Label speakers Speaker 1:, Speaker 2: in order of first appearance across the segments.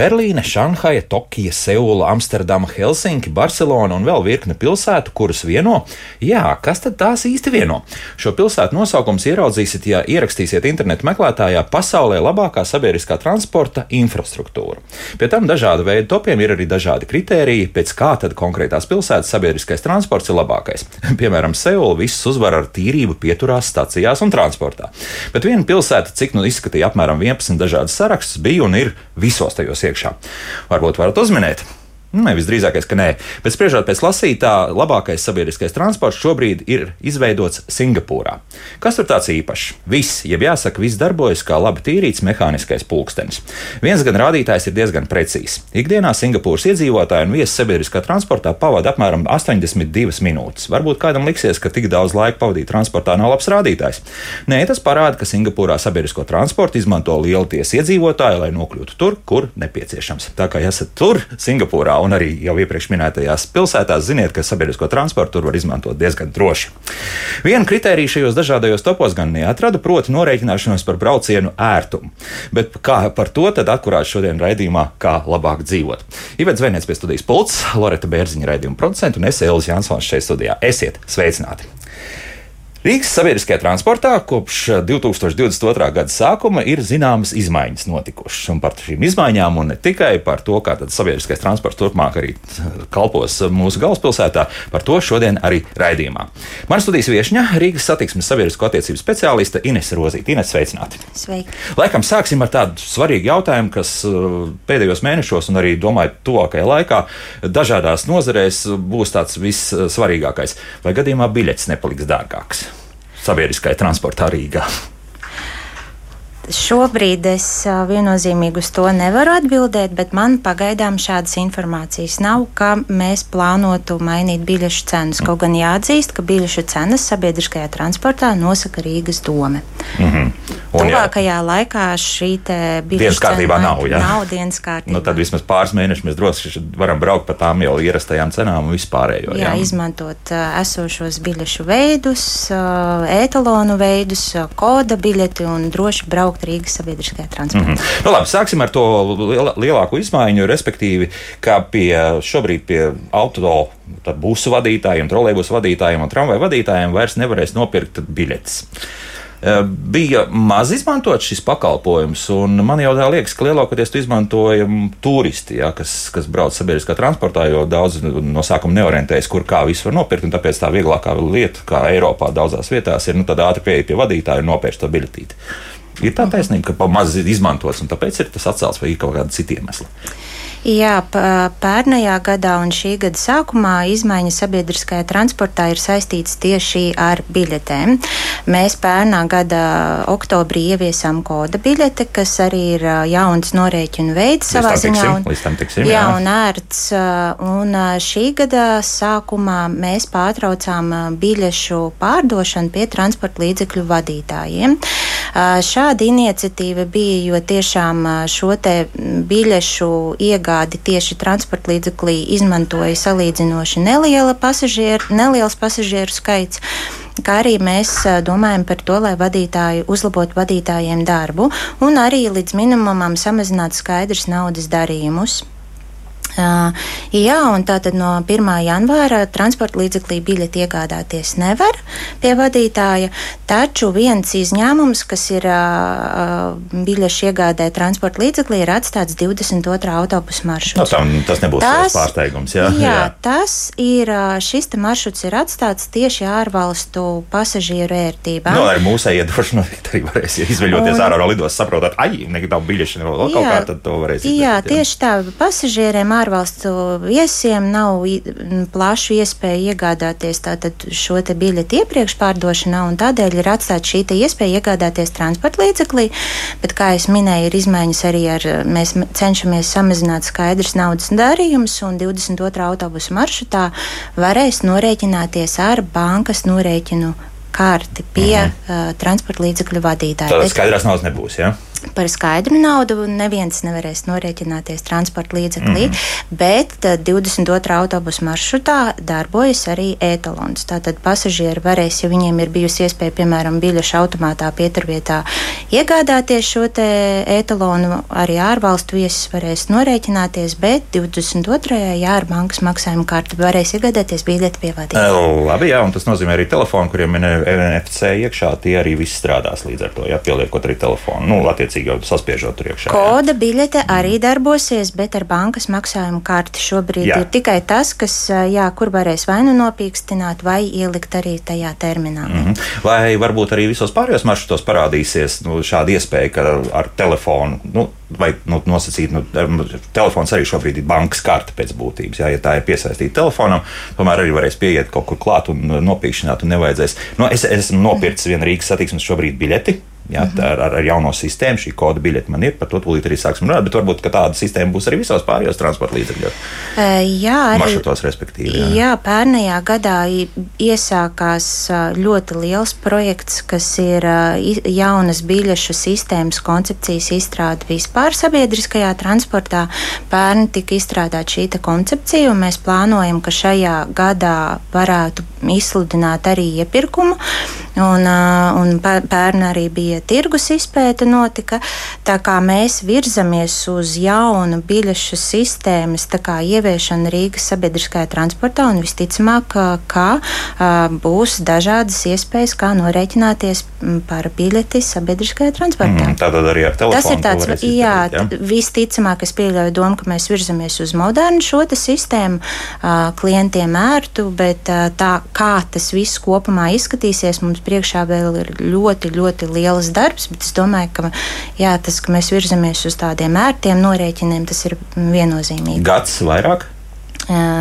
Speaker 1: Berlīne, Šanhaja, Tokija, Seula, Amsterdama, Helsinki, Barcelona un vēl virkne pilsētu, kuras vieno. Jā, kas tad tās īsti vieno? Šo pilsētu nosaukums ieraudzīsiet, ja ierakstīsiet internetu meklētājā pasaulē labākā sabiedriskā transporta infrastruktūra. Pie tam dažādu veidu topiem ir arī dažādi kritēriji, pēc kā tad konkrētās pilsētas sabiedriskais transports ir labākais. Piemēram, Seula visus uzvar ar tīrību pieturās stacijās un transportā. Bet viena pilsēta, cik nu izskatīja apmēram 11 dažādas sarakstus, bija un ir visos tajos iekšā. Varbūt varat uzminēt. Nu, ne, visdrīzākais, ka nē. Bet spriežot pēc lasītā, labākais sabiedriskais transports šobrīd ir izveidots Singapūrā. Kas tur tāds īpašs? Viss, jeb jāsaka, viss darbojas kā labi tīrīts mehāniskais pulkstenis. Viens gan rādītājs ir diezgan precīzs. Ikdienā Singapūras iedzīvotāji un viesi sabiedriskā transportā pavada apmēram 82 minūtes. Varbūt kādam liksies, ka tik daudz laika pavadīt transportā nav labs rādītājs. Nē, tas parāda, ka Singapūrā sabiedrisko transportu izmanto liela tiesa iedzīvotāji, lai nokļūtu tur, kur nepieciešams. Tā kā esat tur, Singapūrā un arī jau iepriekš minētajās pilsētās, ziniet, ka sabiedrisko transportu tur var izmantot diezgan droši. Vienu kritēriju šajos dažādajos topos gan neatrada, proti, norēķināšanos par braucienu ērtumu. Bet kā par to tad atkurāt šodien raidījumā, kā labāk dzīvot? Ivets Zvēniec pie studijas pults, Loreta Bērziņa raidījuma producenta un es Elis Jansons šeit studijā. Esiet sveicināti! Rīgas sabiedriskajā transportā kopš 2022. gada sākuma ir zināmas izmaiņas notikušas. Un par šīm izmaiņām, un ne tikai par to, kā sabiedriskais transports turpmāk arī kalpos mūsu galvaspilsētā, par to šodien arī raidījumā. Mana studijas viesņa Rīgas satiksmes sabiedrisko attiecību speciāliste Ines Rozīte. Ines, sveicināti!
Speaker 2: Sveiki!
Speaker 1: Laikam sāksim ar tādu svarīgu jautājumu, kas uh, pēdējos mēnešos, un arī domāju, tuvākajā laikā dažādās nozarēs būs tāds vissvarīgākais. Vai gadījumā biļets nepaliks dārgāks? Sabiedriskajā transportā Rīgā?
Speaker 2: Šobrīd es viennozīmīgi uz to nevaru atbildēt, bet man pagaidām šādas informācijas nav, ka mēs plānotu mainīt biļešu cenas. Kaut gan jāatzīst, ka biļešu cenas sabiedriskajā transportā nosaka Rīgas doma. Mm -hmm. Tuvākajā jā. laikā šī
Speaker 1: dienas kārtībā nav. Jā.
Speaker 2: Nav dienas kārtībā.
Speaker 1: Nu, tad vismaz pāris mēnešus mēs droši varam braukt pa tām jau ierastajām cenām un vispārējo.
Speaker 2: Jā, jā, izmantot esošos biļešu veidus, etalonu veidus, koda biļeti un droši braukt Rīgas sabiedriskajā transportā. Mm -hmm.
Speaker 1: nu, labi, sāksim ar to lielāko izmaiņu, respektīvi, kā pie šobrīd pie auto busu vadītājiem, trolēļus vadītājiem un tramvaju vadītājiem vairs nevarēs nopirkt biļetes. Eh, bija maz izmantot šis pakalpojums, man jau tā liekas, ka lielākoties to izmantoja turisti, ja, kas, kas brauc sabiedriskā transportā, jo daudz no sākuma neorientējas, kur kā visu var nopirkt, tāpēc tā vieglākā lieta, kā Eiropā daudzās vietās, ir nu, ātri pieeja pie vadītāja un nopērst to biļetīti. Ir tā taisnība, ka pa maz izmantots, un tāpēc ir tas atcēlts vai ir kaut kādi citi iemesli.
Speaker 2: Jā, pērnējā gadā un šī gada sākumā izmaiņas sabiedriskajā transportā ir saistītas tieši ar biļetēm. Mēs pērnā gada oktobrī ieviesām koda biļete, kas arī ir jauns norēķinu veids
Speaker 1: savā ziņā.
Speaker 2: Un,
Speaker 1: tiksim,
Speaker 2: jā, jā, un ērts. Un šī gada sākumā mēs pārtraucām biļešu pārdošanu pie transporta līdzekļu vadītājiem. Šāda iniciatīva bija, jo tiešām šo te biļešu iegādi iegādi tieši transporta līdzeklī izmantoja salīdzinoši neliela pasažieru, neliels pasažieru skaits kā arī mēs domājam par to, lai vadītāji uzlabotu vadītājiem darbu un arī līdz minimumam samazinātu skaidrs naudas darījumus. Uh, jā, un tātad no 1. janvāra transporta līdzeklī biļeti iegādāties nevar pie vadītāja, taču viens izņēmums, kas ir uh, biļešu iegādē transporta līdzeklī, ir atstāts 22. autobusu maršruts.
Speaker 1: No, tam, tas nebūs tas pārsteigums. Jā,
Speaker 2: jā, jā. tas ir, šis maršruts ir atstāts tieši ārvalstu pasažieru ērtībām.
Speaker 1: No, ar mūsu noteikti arī varēs izveļoties un, ārā no lidos, saprotat, ai, nekad nav biļešu, vēl kaut kā tad to varēs izdarīt.
Speaker 2: Jā, tieši tā, pasažieriem ārvalstu viesiem nav plašu iespēju iegādāties šo biļeti iepriekš pārdošanā, un tādēļ ir atstāta šī iespēja iegādāties transporta līdzeklī. Bet, kā jau minēju, ir izmaiņas arī ar mēs cenšamies samazināt skaidrs naudas darījumus, un 22. autobusu maršrutā varēs norēķināties ar bankas norēķinu karti pie mm -hmm. uh, transporta līdzekļu vadītāja.
Speaker 1: Tādas skaidrās naudas nebūs. Ja?
Speaker 2: Par skaidru naudu neviens nevarēs norēķināties transporta līdzeklī, mm -hmm. bet 22. autobusu maršrutā darbojas arī etalons. Tātad pasažieri varēs, ja viņiem ir bijusi iespēja, piemēram, biļešu automātā pieturvietā iegādāties šo etalonu, arī ārvalstu viesis varēs norēķināties, bet 22. jā, ar bankas maksājumu karti varēs iegādāties biļeti pie vadītāja.
Speaker 1: Labi, jā, un tas nozīmē arī telefonu, kuriem ir NFC iekšā, tie arī viss strādās līdz ar to, jā, pieliekot arī telefonu. Nu, attiecīgi jau saspiežot tur iekšā.
Speaker 2: Koda biļete arī darbosies, bet ar bankas maksājumu karti šobrīd jā. ir tikai tas, kas, jā, kur varēs vai nu nopīkstināt, vai ielikt arī tajā terminālā. Mm -hmm.
Speaker 1: Vai varbūt arī visos pārējos maršrutos parādīsies nu, šāda iespēja, ka ar, ar telefonu. Nu, vai nu, nosacīt, nu, telefons arī šobrīd ir bankas karte pēc būtības. Jā, ja tā ir piesaistīta telefonam, tomēr arī varēs pieiet kaut kur klāt un nopīkšķināt, un nevajadzēs. Nu, es esmu nopircis vienu Rīgas satiksmes šobrīd biļeti Jā, ar, ar, ar jauno sistēmu šī koda biļete man ir, par to tūlīt arī sāksim runāt, bet varbūt tāda sistēma būs arī visos pārējos transporta līdzekļos.
Speaker 2: Jā, arī
Speaker 1: maršrutos, respektīvi.
Speaker 2: Jā. jā, pērnajā gadā iesākās ļoti liels projekts, kas ir jaunas biļešu sistēmas koncepcijas izstrāde vispār sabiedriskajā transportā. Pērn tika izstrādāta šī koncepcija, un mēs plānojam, ka šajā gadā varētu izsludināt arī iepirkumu. Un, un pērn arī bija tirgus izpēta notika. Tā kā mēs virzamies uz jaunu biļešu sistēmas ieviešanu Rīgas sabiedriskajā transportā, un visticamāk, ka būs dažādas iespējas, kā norēķināties par biļeti sabiedriskajā transportā.
Speaker 1: Mm, tātad arī ar telefonu.
Speaker 2: Tas ir tāds, izdarīt, jā, ja? visticamāk, es pieļauju domu, ka mēs virzamies uz modernu šo sistēmu, klientiem ērtu, bet tā kā tas viss kopumā izskatīsies, mums priekšā vēl ir ļoti, ļoti liels darbs, bet es domāju, ka jā, tas, ka mēs virzamies uz tādiem ērtiem norēķiniem, tas ir viennozīmīgi.
Speaker 1: Gads vairāk?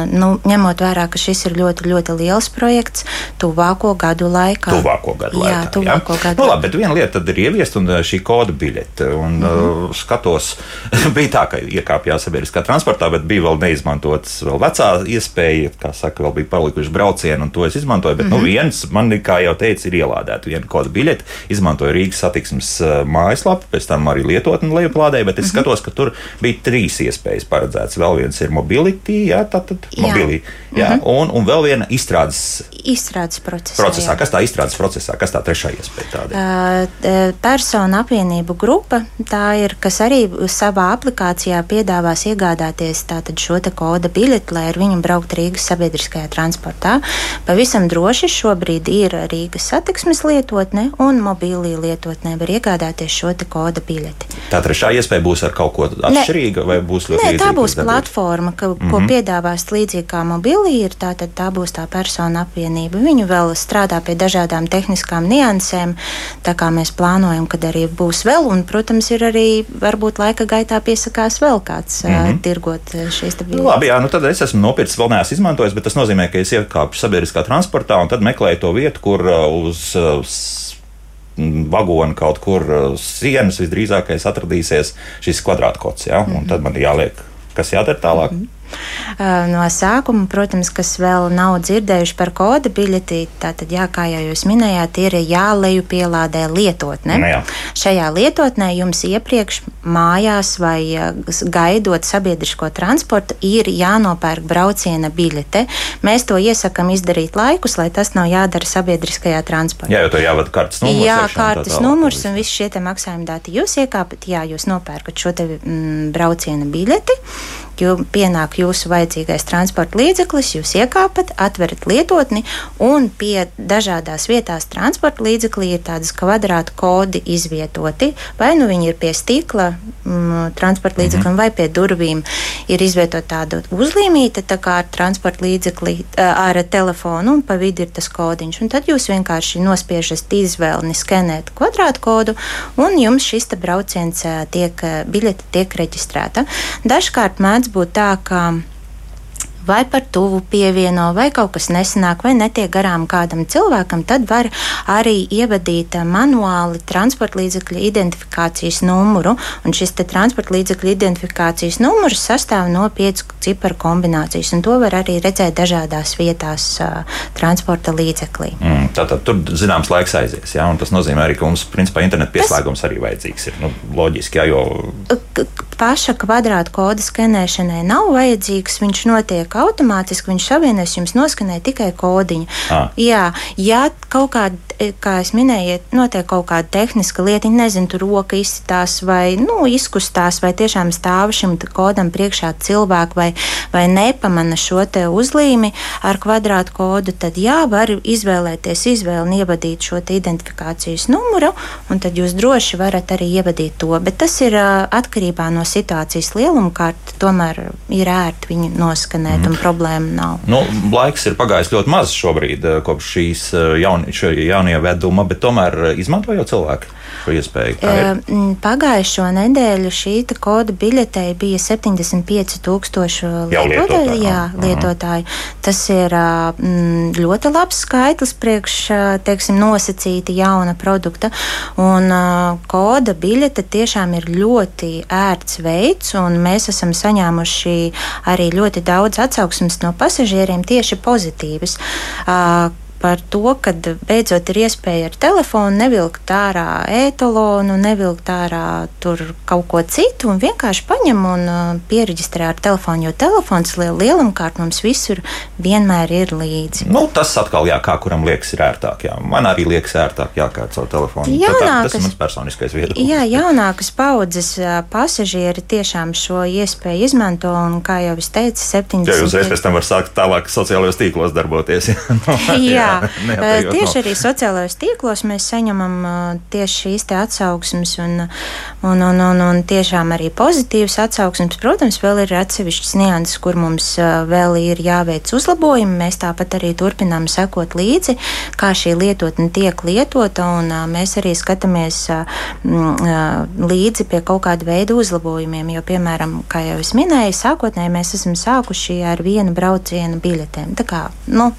Speaker 2: Nu, ņemot vērā, ka šis ir ļoti, ļoti liels projekts, tuvāko gadu laikā.
Speaker 1: Tuvāko gadu laikā. Jā,
Speaker 2: tuvāko jā. gadu.
Speaker 1: Nu, labi, bet viena lieta tad ir ieviest un šī koda biļete. Un, mm -hmm. uh, skatos, bija tā, ka iekāpjās sabiedriskā transportā, bet bija vēl neizmantots vēl vecā iespēja, kā saka, vēl bija palikuši braucieni, un to es izmantoju. Bet, mm -hmm. nu, viens man, kā jau teicu, ir ielādēta viena koda biļete. Izmantoju Rīgas satiksmes mājaslapu, pēc tam arī lietotni lejuplādēju, bet es mm -hmm. skatos, ka tur bija trīs iespējas paredzētas. Vēl viens ir mobility, jā, tātad mobilī. Jā, mm -hmm. un, un vēl viena izstrādes.
Speaker 2: Izstrādes procesā.
Speaker 1: procesā. Kas tā izstrādes procesā, kas tā trešā iespēja tāda? Uh,
Speaker 2: persona apvienību grupa, tā ir, kas arī savā aplikācijā piedāvās iegādāties šo te koda biļeti, lai ar viņu braukt Rīgas sabiedriskajā transportā. Pavisam droši šobrīd ir Rīgas satiksmes lietotne un mobīlī lietotnē var iegādāties šo te koda biļeti.
Speaker 1: Tā trešā iespēja būs ar kaut ko atšķirīgu vai būs ļoti
Speaker 2: Nē, tā būs platforma, ka, mm -hmm. ko mhm. piedāvā piedāvās līdzīgi kā mobilī ir, tā, tad tā būs tā persona apvienība. Viņu vēl strādā pie dažādām tehniskām niansēm, tā kā mēs plānojam, ka arī būs vēl, un, protams, ir arī varbūt laika gaitā piesakās vēl kāds mm -hmm. tirgot šīs
Speaker 1: biļetes. Nu, labi, jā, nu tad es esmu nopircis, vēl neesmu izmantojis, bet tas nozīmē, ka es iekāpu sabiedriskā transportā un tad meklēju to vietu, kur uz uh, vagonu kaut kur sienas visdrīzākais atradīsies šis kvadrātkods. Ja? Mm -hmm. Un tad man jāliek, kas jādara tālāk. Mm -hmm.
Speaker 2: No sākuma, protams, kas vēl nav dzirdējuši par koda biļeti, tātad, jā, kā jau jūs minējāt, ir jāleju pielādē lietotne.
Speaker 1: Nu, jā.
Speaker 2: Šajā lietotnē jums iepriekš mājās vai gaidot sabiedrisko transportu ir jānopērk brauciena biļete. Mēs to iesakam izdarīt laikus, lai tas nav jādara sabiedriskajā transportā.
Speaker 1: Jā, jo tur jāvada kartes numurs.
Speaker 2: Jā, kartes numurs un visi šie maksājuma dati. Jūs iekāpat, jā, jūs nopērkat šo te mm, brauciena biļeti jū, pienāk jūsu vajadzīgais transporta līdzeklis, jūs iekāpat, atverat lietotni, un pie dažādās vietās transporta līdzeklī ir tādas kvadrāta kodi izvietoti. Vai nu viņi ir pie stikla mm, transporta līdzeklim, mm -hmm. vai pie durvīm ir izvietota tāda uzlīmīta, tā kā ar transporta līdzekli, ar telefonu, un pa vidu ir tas kodiņš. Un tad jūs vienkārši nospiežat izvēli skenēt kvadrāta kodu, un jums šis brauciens tiek, biļete tiek reģistrēta. Dažkārt mēdz būt tā, ka vai par tuvu pievieno, vai kaut kas nesanāk, vai netiek garām kādam cilvēkam, tad var arī ievadīt manuāli transporta līdzekļa identifikācijas numuru. Un šis transporta līdzekļa identifikācijas numurs sastāv no piecu ciparu kombinācijas, un to var arī redzēt dažādās vietās uh, transporta līdzeklī.
Speaker 1: Mm, tātad tur zināms laiks aizies, jā, un tas nozīmē arī, ka mums principā interneta pieslēgums tas... arī vajadzīgs. Ir, nu, loģiski, jā, jo
Speaker 2: paša kvadrāta koda skenēšanai nav vajadzīgs. Viņš notiek automātiski, viņš savienojas, jums noskanē tikai kodiņu. Ah. Jā, ja kaut kāda, kā es minēju, notiek kaut kāda tehniska lieta, nezinu, tur roka izsitās vai nu, izkustās, vai tiešām stāv šim kodam priekšā cilvēku, vai, vai nepamana šo te uzlīmi ar kvadrāta kodu, tad jā, var izvēlēties izvēli ievadīt šo identifikācijas numuru, un tad jūs droši varat arī ievadīt to. Bet tas ir atkarībā no situācijas lieluma kārta tomēr ir ērti viņu noskanēt, mm. un problēma nav.
Speaker 1: Nu, laiks ir pagājis ļoti maz šobrīd, eh, kopš šīs eh, jaun, jaunieveduma, bet tomēr eh, izmanto jau cilvēki šo iespēju.
Speaker 2: Pagājušo nedēļu šī koda biļetei bija 75 tūkstoši lietotāju. Jā, lietotāju. Tas ir mm, ļoti labs skaitlis priekš, teiksim, nosacīti jauna produkta. Un koda biļete tiešām ir ļoti ērts veids, un mēs esam saņēmuši arī ļoti daudz atsauksmes no pasažieriem tieši pozitīvas par to, ka beidzot ir iespēja ar telefonu nevilkt ārā ētalonu, nevilkt ārā tur kaut ko citu un vienkārši paņem un uh, pieregistrē ar telefonu, jo telefons liel, lielamkārt mums visur vienmēr ir līdzi.
Speaker 1: Nu, tas atkal, jā, kā kuram liekas, ir ērtāk. Jā. Man arī liekas ērtāk, jā, kā caur telefonu. Jaunākas, tas ir mans personiskais viedoklis.
Speaker 2: Jā, jaunākas paudzes uh, pasažieri tiešām šo iespēju izmanto un, kā jau es teicu, 70. Jā,
Speaker 1: jūs reiz pēc tam var sākt tālāk sociālajos tīklos darboties.
Speaker 2: jā, jā, tieši arī sociālajos tīklos mēs saņemam tieši šīs atsauksmes un, un, un, un, un tiešām arī pozitīvas atsauksmes. Protams, vēl ir atsevišķas nianses, kur mums vēl ir jāveic uzlabojumi. Mēs tāpat arī turpinām sekot līdzi, kā šī lietotne tiek lietota, un mēs arī skatāmies līdzi pie kaut kāda veida uzlabojumiem. Jo, piemēram, kā jau es minēju, sākotnēji mēs esam sākuši ar vienu braucienu biļetēm. Tā kā nu,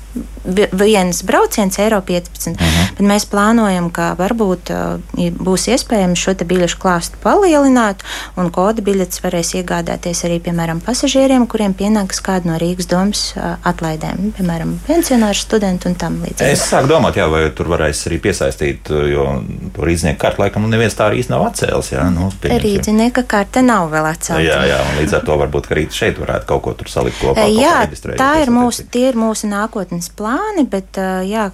Speaker 2: viens viens brauciens, eiro 15. Uh -huh. Bet mēs plānojam, ka varbūt uh, būs iespējams šo biļešu klāstu palielināt, un koda biļetes varēs iegādāties arī, piemēram, pasažieriem, kuriem pienāks kāda no Rīgas domas uh, atlaidēm, piemēram, pensionāru studentu un tam līdzīgi.
Speaker 1: Es sāku domāt, jā, vai tur varēs arī piesaistīt, jo to rīznieku kartu laikam neviens tā arī nav atcēlis. Jā, nu,
Speaker 2: Rīznieka karte nav vēl atcelta.
Speaker 1: Jā, jā, un līdz ar to varbūt arī šeit varētu kaut ko tur salikt kopā.
Speaker 2: Jā, tā ir mūsu, tie ir mūsu nākotnes plāni, bet jā,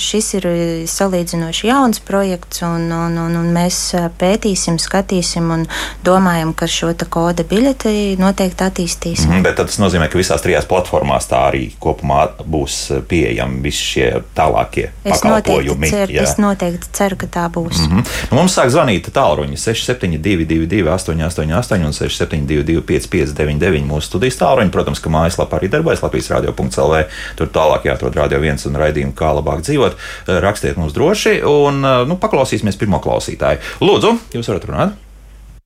Speaker 2: šis ir salīdzinoši jauns projekts, un, un, un, un mēs pētīsim, skatīsim un domājam, ka šo koda biļeti noteikti attīstīsim.
Speaker 1: Mm, bet tas nozīmē, ka visās trijās platformās tā arī kopumā būs pieejami visi šie tālākie es pakalpojumi.
Speaker 2: Noteikti ceru, es noteikti ceru, ka tā būs. Mm -hmm.
Speaker 1: nu, mums sāk zvanīt tālruņi 6722, 888 un 672, 559, mūsu studijas tālruņi. Protams, ka mājaslapā arī darbojas Latvijas radio.cl. Tur tālāk jāatrod radio viens un raidījumu, kā labāk dzīvot. Eh, rakstiet mums droši, un eh, nu, paklausīsimies pirmo klausītāju. Lūdzu, jūs varat runāt!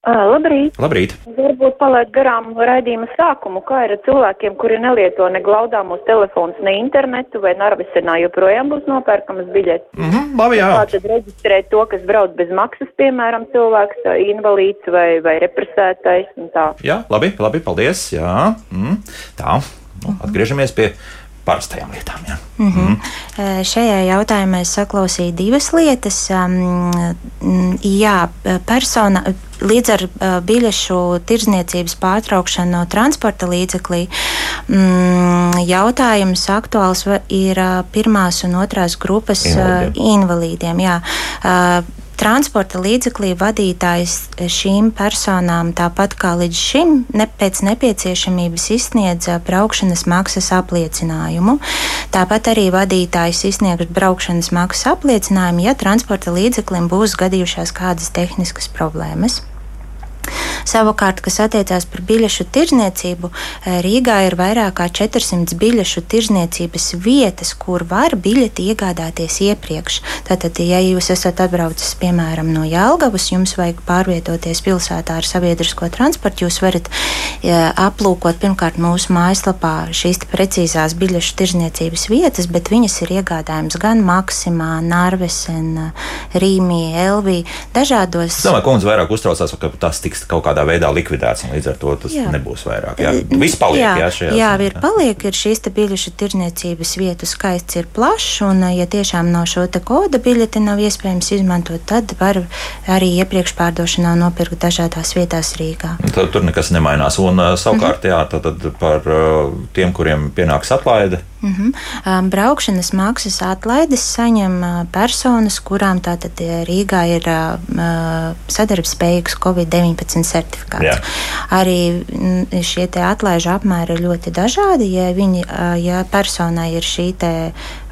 Speaker 3: Labrīt!
Speaker 1: Labrīt.
Speaker 3: Varbūt palaid garām raidījuma sākumu, kā ir cilvēkiem, kuri nelieto ne glaudāmos telefonus, ne internetu, vai Narvisenā joprojām būs nopērkamas biļetes.
Speaker 1: Mm -hmm, labi, jā.
Speaker 3: Kā tad reģistrēt to, kas brauc bez maksas, piemēram, cilvēks, invalīds vai, vai represētais un tā.
Speaker 1: Jā, labi, labi, paldies, jā. Mm, tā, nu, atgriežamies pie parastajām lietām. Jā.
Speaker 2: Mm -hmm. mm. Šajā jautājumā es saklausīju divas lietas. Um, jā, persona. Līdz ar uh, biļešu tirdzniecības pārtraukšanu no transporta līdzeklī mm, jautājums aktuāls ir uh, pirmās un otrās grupas Invalidiem. Uh, invalīdiem. Jā. Uh, transporta līdzeklī vadītājs šīm personām, tāpat kā līdz šim, ne, pēc nepieciešamības izsniedz braukšanas maksas apliecinājumu. Tāpat arī vadītājs izsniegs braukšanas maksas apliecinājumu, ja transporta līdzeklim būs gadījušās kādas tehniskas problēmas. Savukārt, kas attiecās par biļešu tirzniecību, Rīgā ir vairāk kā 400 biļešu tirzniecības vietas, kur var biļeti iegādāties iepriekš. Tātad, ja jūs esat atbraucis piemēram no Jālgavas, jums vajag pārvietoties pilsētā ar sabiedrisko transportu, jūs varat ja, aplūkot pirmkārt mūsu mājaslapā šīs precīzās biļešu tirzniecības vietas, bet viņas ir iegādājamas gan Maksimā, Narvesen, Rīmī, Elvī, dažādos.
Speaker 1: Es domāju, ka kundze vairāk uztraucās, ka tas tiks kaut kādā veidā likvidēts, un līdz ar to tas jā. nebūs vairāk. Jā, viss paliek. Jā, jā, šajā
Speaker 2: jā ir paliek, ir šīs biļešu tirzniecības vietu skaits ir plašs, un ja tiešām no šo te koda biļeti nav iespējams izmantot, tad var arī iepriekš pārdošanā nopirkt dažādās vietās Rīgā.
Speaker 1: Tad, tur nekas nemainās. Un savukārt, mm -hmm. jā, tad, tad par tiem, kuriem pienāks atlaide.
Speaker 2: Mm -hmm. Braukšanas maksas atlaides saņem personas, kurām tātad Rīgā ir sadarbspējīgs Covid-19 certifikāts. Jā. Arī šie atlaižu apmēri ir ļoti dažādi. Ja, viņi, ja personai ir šī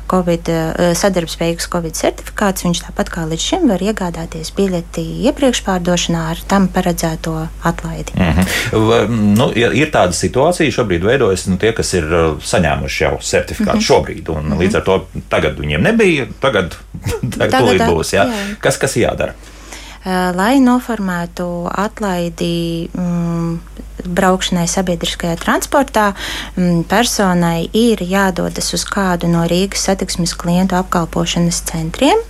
Speaker 2: COVID, sadarbspējīgs Covid certifikāts. Viņš tāpat kā līdz šim var iegādāties biļeti iepriekš pārdošanā ar tam paredzēto atlaidi.
Speaker 1: Mm -hmm. nu, ir tāda situācija, šobrīd veidojas nu, tie, kas ir saņēmuši jau certifikātu mm -hmm. šobrīd, un mm -hmm. līdz ar to tagad viņiem nebija, tagad, tagad, tagad būs. Jā. Jā. Kas, kas jādara?
Speaker 2: Eh, lai noformētu atlaidi mm, braukšanai sabiedriskajā transportā, mm, personai ir jādodas uz kādu no Rīgas satiksmes klientu apkalpošanas centriem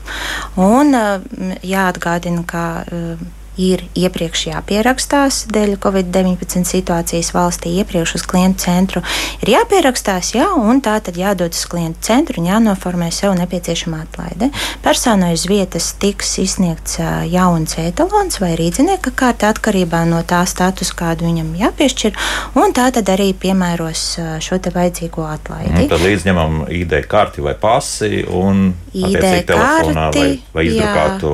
Speaker 2: un mm, jāatgādina, ka mm, ir iepriekš jāpierakstās dēļ Covid-19 situācijas valstī, iepriekš uz klientu centru ir jāpierakstās, jā, un tā tad jādodas klientu centru un jānoformē sev nepieciešamā atlaide. Personai uz vietas tiks izsniegts jauns etalons vai rīznieka kārta atkarībā no tā status, kādu viņam jāpiešķir, un tā tad arī piemēros šo te vajadzīgo atlaidi.
Speaker 1: Un tad līdzņemam ID karti vai pasi un ID telefonā vai, vai izdrukātu.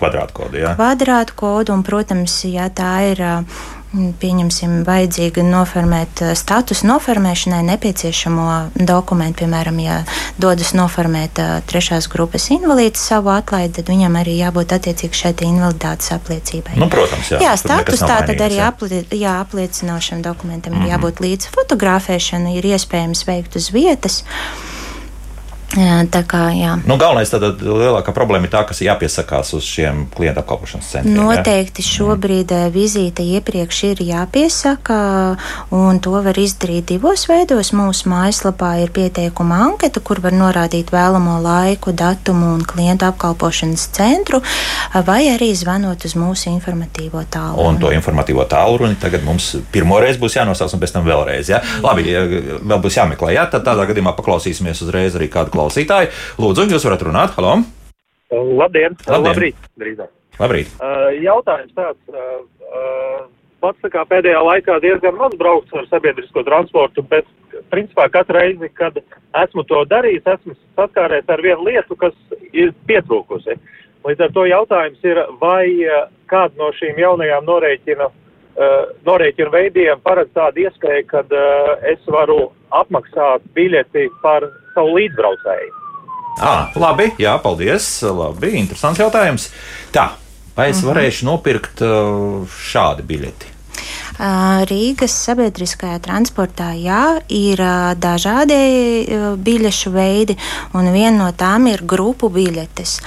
Speaker 1: Kvadrātkodu. Ja?
Speaker 2: Kvadrātkodu, un, protams, ja tā ir. Pieņemsim, vajadzīga noformēt status noformēšanai nepieciešamo dokumentu. Piemēram, ja dodas noformēt trešās grupas invalīds savu atlaidi, tad viņam arī jābūt attiecīgi šai invaliditātes apliecībai.
Speaker 1: Nu, protams, jā.
Speaker 2: Jā, status tā tad arī apli, jā, apliecinošam dokumentam mm -hmm. ir mhm. jābūt līdz fotografēšana, ir iespējams veikt uz vietas. Uh, tā kā jā.
Speaker 1: Nu, galvenais tad lielākā problēma ir tā, kas jāpiesakās uz šiem klientu apkalpošanas centriem.
Speaker 2: Noteikti jā? šobrīd mm. vizīte iepriekš ir jāpiesaka, un to var izdarīt divos veidos. Mūsu mājaslapā ir pieteikuma anketa, kur var norādīt vēlamo laiku, datumu un klientu apkalpošanas centru, vai arī zvanot uz mūsu informatīvo tālruni.
Speaker 1: Un to informatīvo tālruni tagad mums pirmoreiz būs jānosauc, un pēc tam vēlreiz. Ja? Labi, ja vēl būs jāmeklē, ja? tad tādā gadījumā paklausīsimies uzreiz arī kādu klausītāji. Lūdzu, jūs varat runāt. Halo!
Speaker 4: Labdien! Labdien. Labrīt! Drīzāk.
Speaker 1: Labrīt!
Speaker 4: Uh, jautājums tāds. Uh, uh, pats kā pēdējā laikā diezgan maz braucu ar sabiedrisko transportu, bet principā katru reizi, kad esmu to darījis, esmu saskāries ar vienu lietu, kas ir pietrūkusi. Līdz ar to jautājums ir, vai kāda no šīm jaunajām norēķina, uh, norēķina veidiem paredz tādu iespēju, kad uh, es varu apmaksāt biļeti par savu līdzbraucēju.
Speaker 1: Ah, labi, jā, paldies. Labi, interesants jautājums. Tā, vai es mhm. varēšu nopirkt šādu biļeti?
Speaker 2: Rīgas sabiedriskajā transportā jā, ir dažādi biļešu veidi, un viena no tām ir grupu biļetes.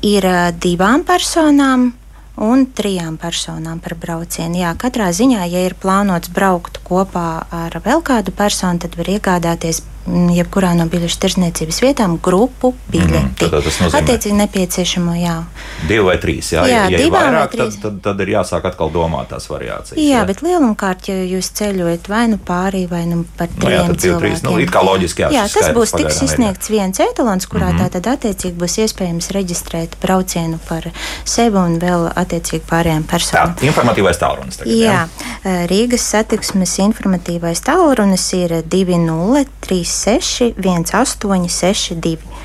Speaker 2: Ir divām personām un trijām personām par braucienu. Jā, katrā ziņā, ja ir plānots braukt kopā ar vēl kādu personu, tad var iegādāties jebkurā no biļešu tirsniecības vietām grupu biļeti. Mm, tad tas nozīmē, Attiecīgi nepieciešamo, jā.
Speaker 1: Divi vai trīs, jā. jā ja, ir vairāk, tad, tad, tad ir jāsāk atkal domāt tās variācijas.
Speaker 2: Jā, jā. bet lielumkārt, ja jūs ceļojat vai nu pārī, vai nu par trim nu, jā, cilvēkiem. Trīs,
Speaker 1: nu, it kā loģiski, jā.
Speaker 2: Jā, tas būs tiks izsniegts viens etalons, kurā mm -hmm. tātad attiecīgi būs iespējams reģistrēt braucienu par sevi un vēl attiecīgi pārējām personām.
Speaker 1: Tā, informatīvais tālrunis tagad.
Speaker 2: Jā, jā. Rīgas satiksmes informatīvais tālrunis ir 2036 1862.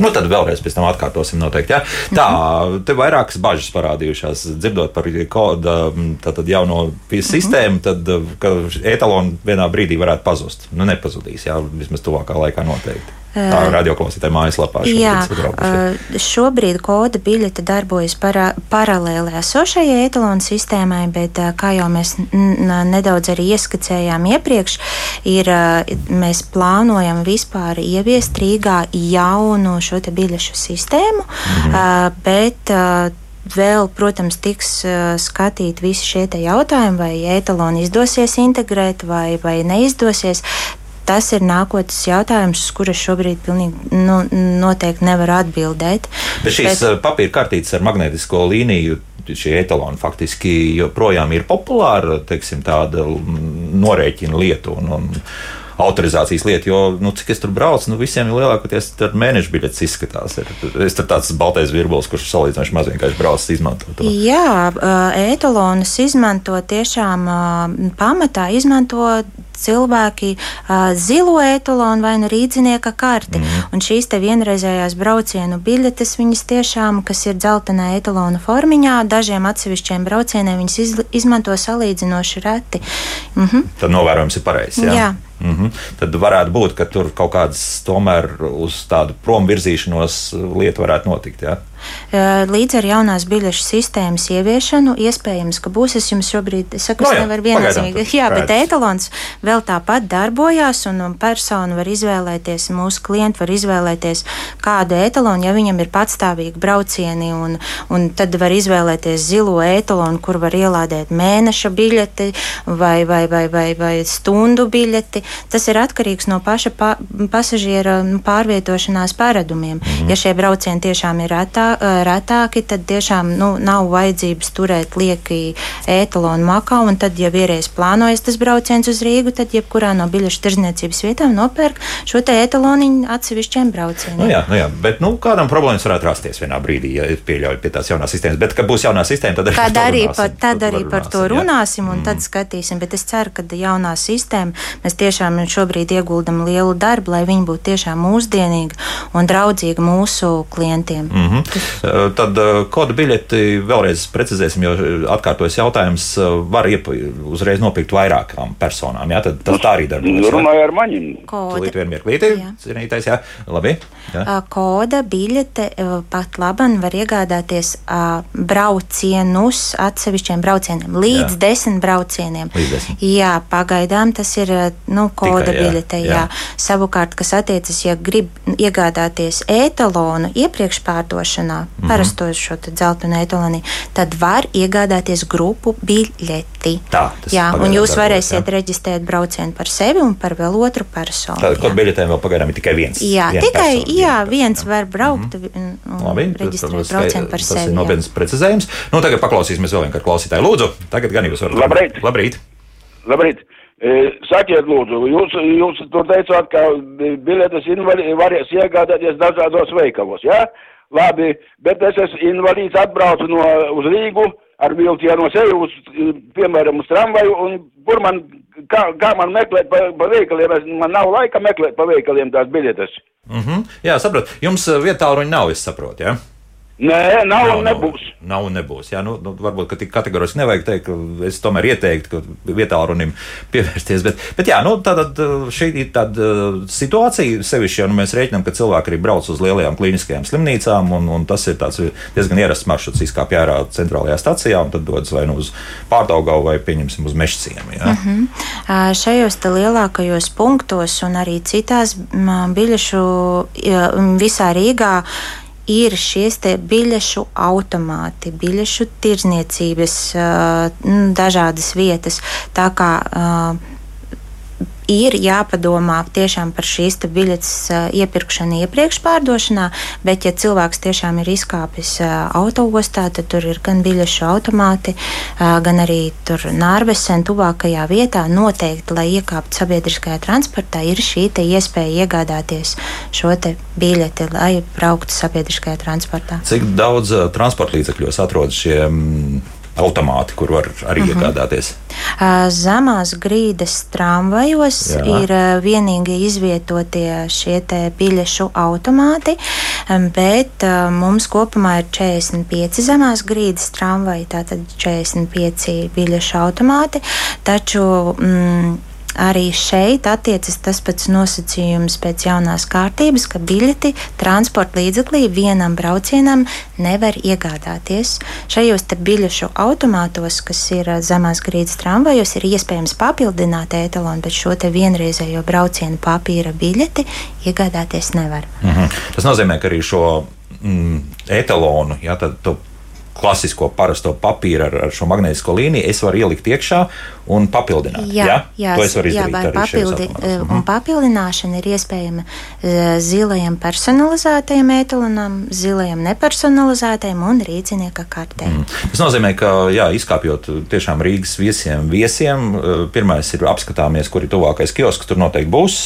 Speaker 1: Nu, tad vēlreiz pēc tam atkārtosim noteikti. Ja? Tā, mhm. te vairākas bažas parādījušās, dzirdot par koda tātad jauno mhm. sistēmu, tad, ka etaloni vienā brīdī varētu pazust. Nu, nepazudīs, jā, vismaz tuvākā laikā noteikti. Tā ir radioklausītāja mājaslapā.
Speaker 2: Jā, šobrīd koda biļete darbojas para, paralēli esošajai etalonu sistēmai, bet, kā jau mēs nedaudz arī ieskicējām iepriekš, ir, mēs plānojam vispār ieviest Rīgā jaunu šo biļešu sistēmu, mhm. bet vēl, protams, tiks uh, skatīti visi šie jautājumi, vai etaloni izdosies integrēt vai, vai neizdosies tas ir nākotnes jautājums, uz kuru šobrīd pilnīgi, nu, noteikti nevaru atbildēt.
Speaker 1: Bet šīs Bet, uh, papīra kartītes ar magnetisko līniju šie etaloni faktiski joprojām ir populāra, teiksim, tāda norēķina lieta. Un, un, autorizācijas lieta, jo, nu, cik es tur braucu, nu, visiem ir lielākoties mēneša biļetes izskatās. Ir, es tur tāds baltais virbulis, kurš salīdzinoši maz vienkārši brauc izmanto to.
Speaker 2: Jā, etalonus izmanto tiešām pamatā izmanto cilvēki uh, zilo etalonu vai nu rīdzinieka karti. Mm. Un šīs vienreizējās braucienu biļetes, viņas tiešām, kas ir dzeltenā etalona formiņā, dažiem atsevišķiem braucieniem viņas iz, izmanto salīdzinoši reti. Mm -hmm.
Speaker 1: Tad novērojums ir pareizs. Jā. jā. Mm -hmm. Tad varētu būt, ka tur kaut kādas tomēr uz tādu prom virzīšanos lieta varētu notikt. Jā?
Speaker 2: Līdz ar jaunās biļešu sistēmas ieviešanu iespējams, ka būs. Es jums šobrīd saku,
Speaker 1: no,
Speaker 2: es nevaru viennozīmīgi. Jā, bet etalons vēl tāpat darbojās, un persona var izvēlēties, mūsu klienti var izvēlēties kādu etalonu, ja viņam ir patstāvīgi braucieni, un, un tad var izvēlēties zilo etalonu, kur var ielādēt mēneša biļeti vai, vai, vai, vai, vai stundu biļeti. Tas ir atkarīgs no paša pa, pasažiera nu, pārvietošanās paradumiem. Mm. Ja šie braucieni tiešām ir retā, retāki, tad tiešām nu, nav vajadzības turēt lieki ētalonu makā. Tad, ja vienreiz plānojas tas brauciens uz Rīgu, tad jebkurā no biļešu tirdzniecības vietām nopērk šo etaloniņu atsevišķiem braucieniem.
Speaker 1: Nu jā, nu jā, bet nu, kādam problēmas varētu rasties vienā brīdī, ja pieļauj pie tās jaunās sistēmas. Bet, kad būs jaunā sistēma, tad arī,
Speaker 2: arī par, tad arī par to runāsim un mm. tad skatīsim. Bet es ceru, ka jaunā sistēma mēs tiešām šobrīd ieguldam lielu darbu, lai viņi būtu tiešām mūsdienīga un draudzīga mūsu klientiem.
Speaker 1: Mm -hmm. Eh, tad eh, kodu biļeti vēlreiz precizēsim, jo atkārtojas jautājums, eh, var iepa, uzreiz nopirkt vairākām personām. Jā, tad tas tā arī darbojas.
Speaker 5: Runāju ar maņiem.
Speaker 1: Tūlīt vien mirklīti, cienītais, jā. Labi.
Speaker 2: Jā. Koda biļete pat laban var iegādāties braucienus atsevišķiem braucieniem, līdz jā. desmit braucieniem.
Speaker 1: Līdz desmit.
Speaker 2: Jā, pagaidām tas ir, nu, koda Tikai, jā. biļete, jā. jā. Savukārt, kas attiecas, ja grib iegādāties etalonu iepriekš pārdošanā, mm -hmm. parasto šo dzeltenu etaloni, tad var iegādāties grupu biļeti.
Speaker 1: Tā,
Speaker 2: Jā, un jūs varēsiet jā. reģistrēt braucienu par sevi un par vēl otru personu.
Speaker 1: Tātad, kur biļetēm vēl pagaidām ir tikai viens?
Speaker 2: Jā, tikai persona, jā, viens jā. var braukt mm -hmm. un Labi, reģistrēt braucienu par sevi. Tas
Speaker 1: ir nopietns precizējums. Nu, tagad paklausīsimies vēl vienkārši klausītāju. Lūdzu, tagad gan jūs varat.
Speaker 5: Labrīt!
Speaker 1: Labrīt!
Speaker 5: Labrīt. E, sakiet, lūdzu, jūs, jūs tur teicāt, ka biļetes varēs iegādāties dažādos veikalos, jā? Ja? Labi, bet es esmu invalīds, atbraucu no, uz Rīgu ar vilcienu sevi, uz, piemēram, uz tramvaju, un kur man, kā, kā man meklēt pa, pa veikaliem, es, man nav laika meklēt pa veikaliem tās biļetes.
Speaker 1: Mm -hmm. Jā, saprotu. Jums vietā ruņa nav, es saprotu, jā? Ja?
Speaker 5: Nē, nav, nav un nebūs.
Speaker 1: Nav, nav un nebūs. Jā, nu, nu, varbūt, ka tik kategoriski nevajag teikt, ka es tomēr ieteiktu, ka vietā runim pievērsties. Bet, bet jā, nu, tāda, šī ir tāda situācija, sevišķi, ja nu, mēs rēķinām, ka cilvēki arī brauc uz lielajām klīniskajām slimnīcām, un, un tas ir diezgan ierasts maršruts, izkāpj ārā centrālajā stacijā, un tad dodas vai nu uz pārdaugavu, vai pieņemsim uz mešciem.
Speaker 2: Mm -hmm. Šajos lielākajos punktos un arī citās biļešu visā Rīgā ir šīs biļešu automāti, biļešu tirzniecības, dažādas vietas. Tā kā ir jāpadomā tiešām par šīs biļetes iepirkšanu iepriekš pārdošanā, bet, ja cilvēks tiešām ir izkāpis autoostā, tad tur ir gan biļešu automāti, gan arī tur nārbesen tuvākajā vietā noteikti, lai iekāptu sabiedriskajā transportā, ir šī iespēja iegādāties šo biļeti, lai brauktu sabiedriskajā transportā.
Speaker 1: Cik daudz transporta līdzekļos atrodas šie automāti, kur var arī -huh. iegādāties?
Speaker 2: Zemās grīdas tramvajos Jā. ir vienīgi izvietotie šie biļešu automāti, bet mums kopumā ir 45 zemās grīdas tramvaji, tātad 45 biļešu automāti. Taču mm, Arī šeit attiecas tas pats nosacījums pēc jaunās kārtības, ka biļeti transporta līdzeklī vienam braucienam nevar iegādāties. Šajos biļešu automātos, kas ir zemās grīdas tramvajos, ir iespējams papildināt etalonu, bet šo vienreizējo braucienu papīra biļeti iegādāties nevar.
Speaker 1: Mhm. Tas nozīmē, ka arī šo mm, etalonu, ja, tad tu klasisko parasto papīru ar, ar šo magnētisko līniju, es varu ielikt iekšā un papildināt.
Speaker 2: Jā, ja? jā, to es varu izdarīt. Jā, papildi, un papildināšana ir iespējama uh, zilajam personalizētajam etalonam, zilajam nepersonalizētajam un rīcinieka kartē. Mm.
Speaker 1: Tas nozīmē, ka jā, izkāpjot tiešām Rīgas viesiem, viesiem uh, pirmais ir apskatāmies, kur ir tuvākais kiosks, tur noteikti būs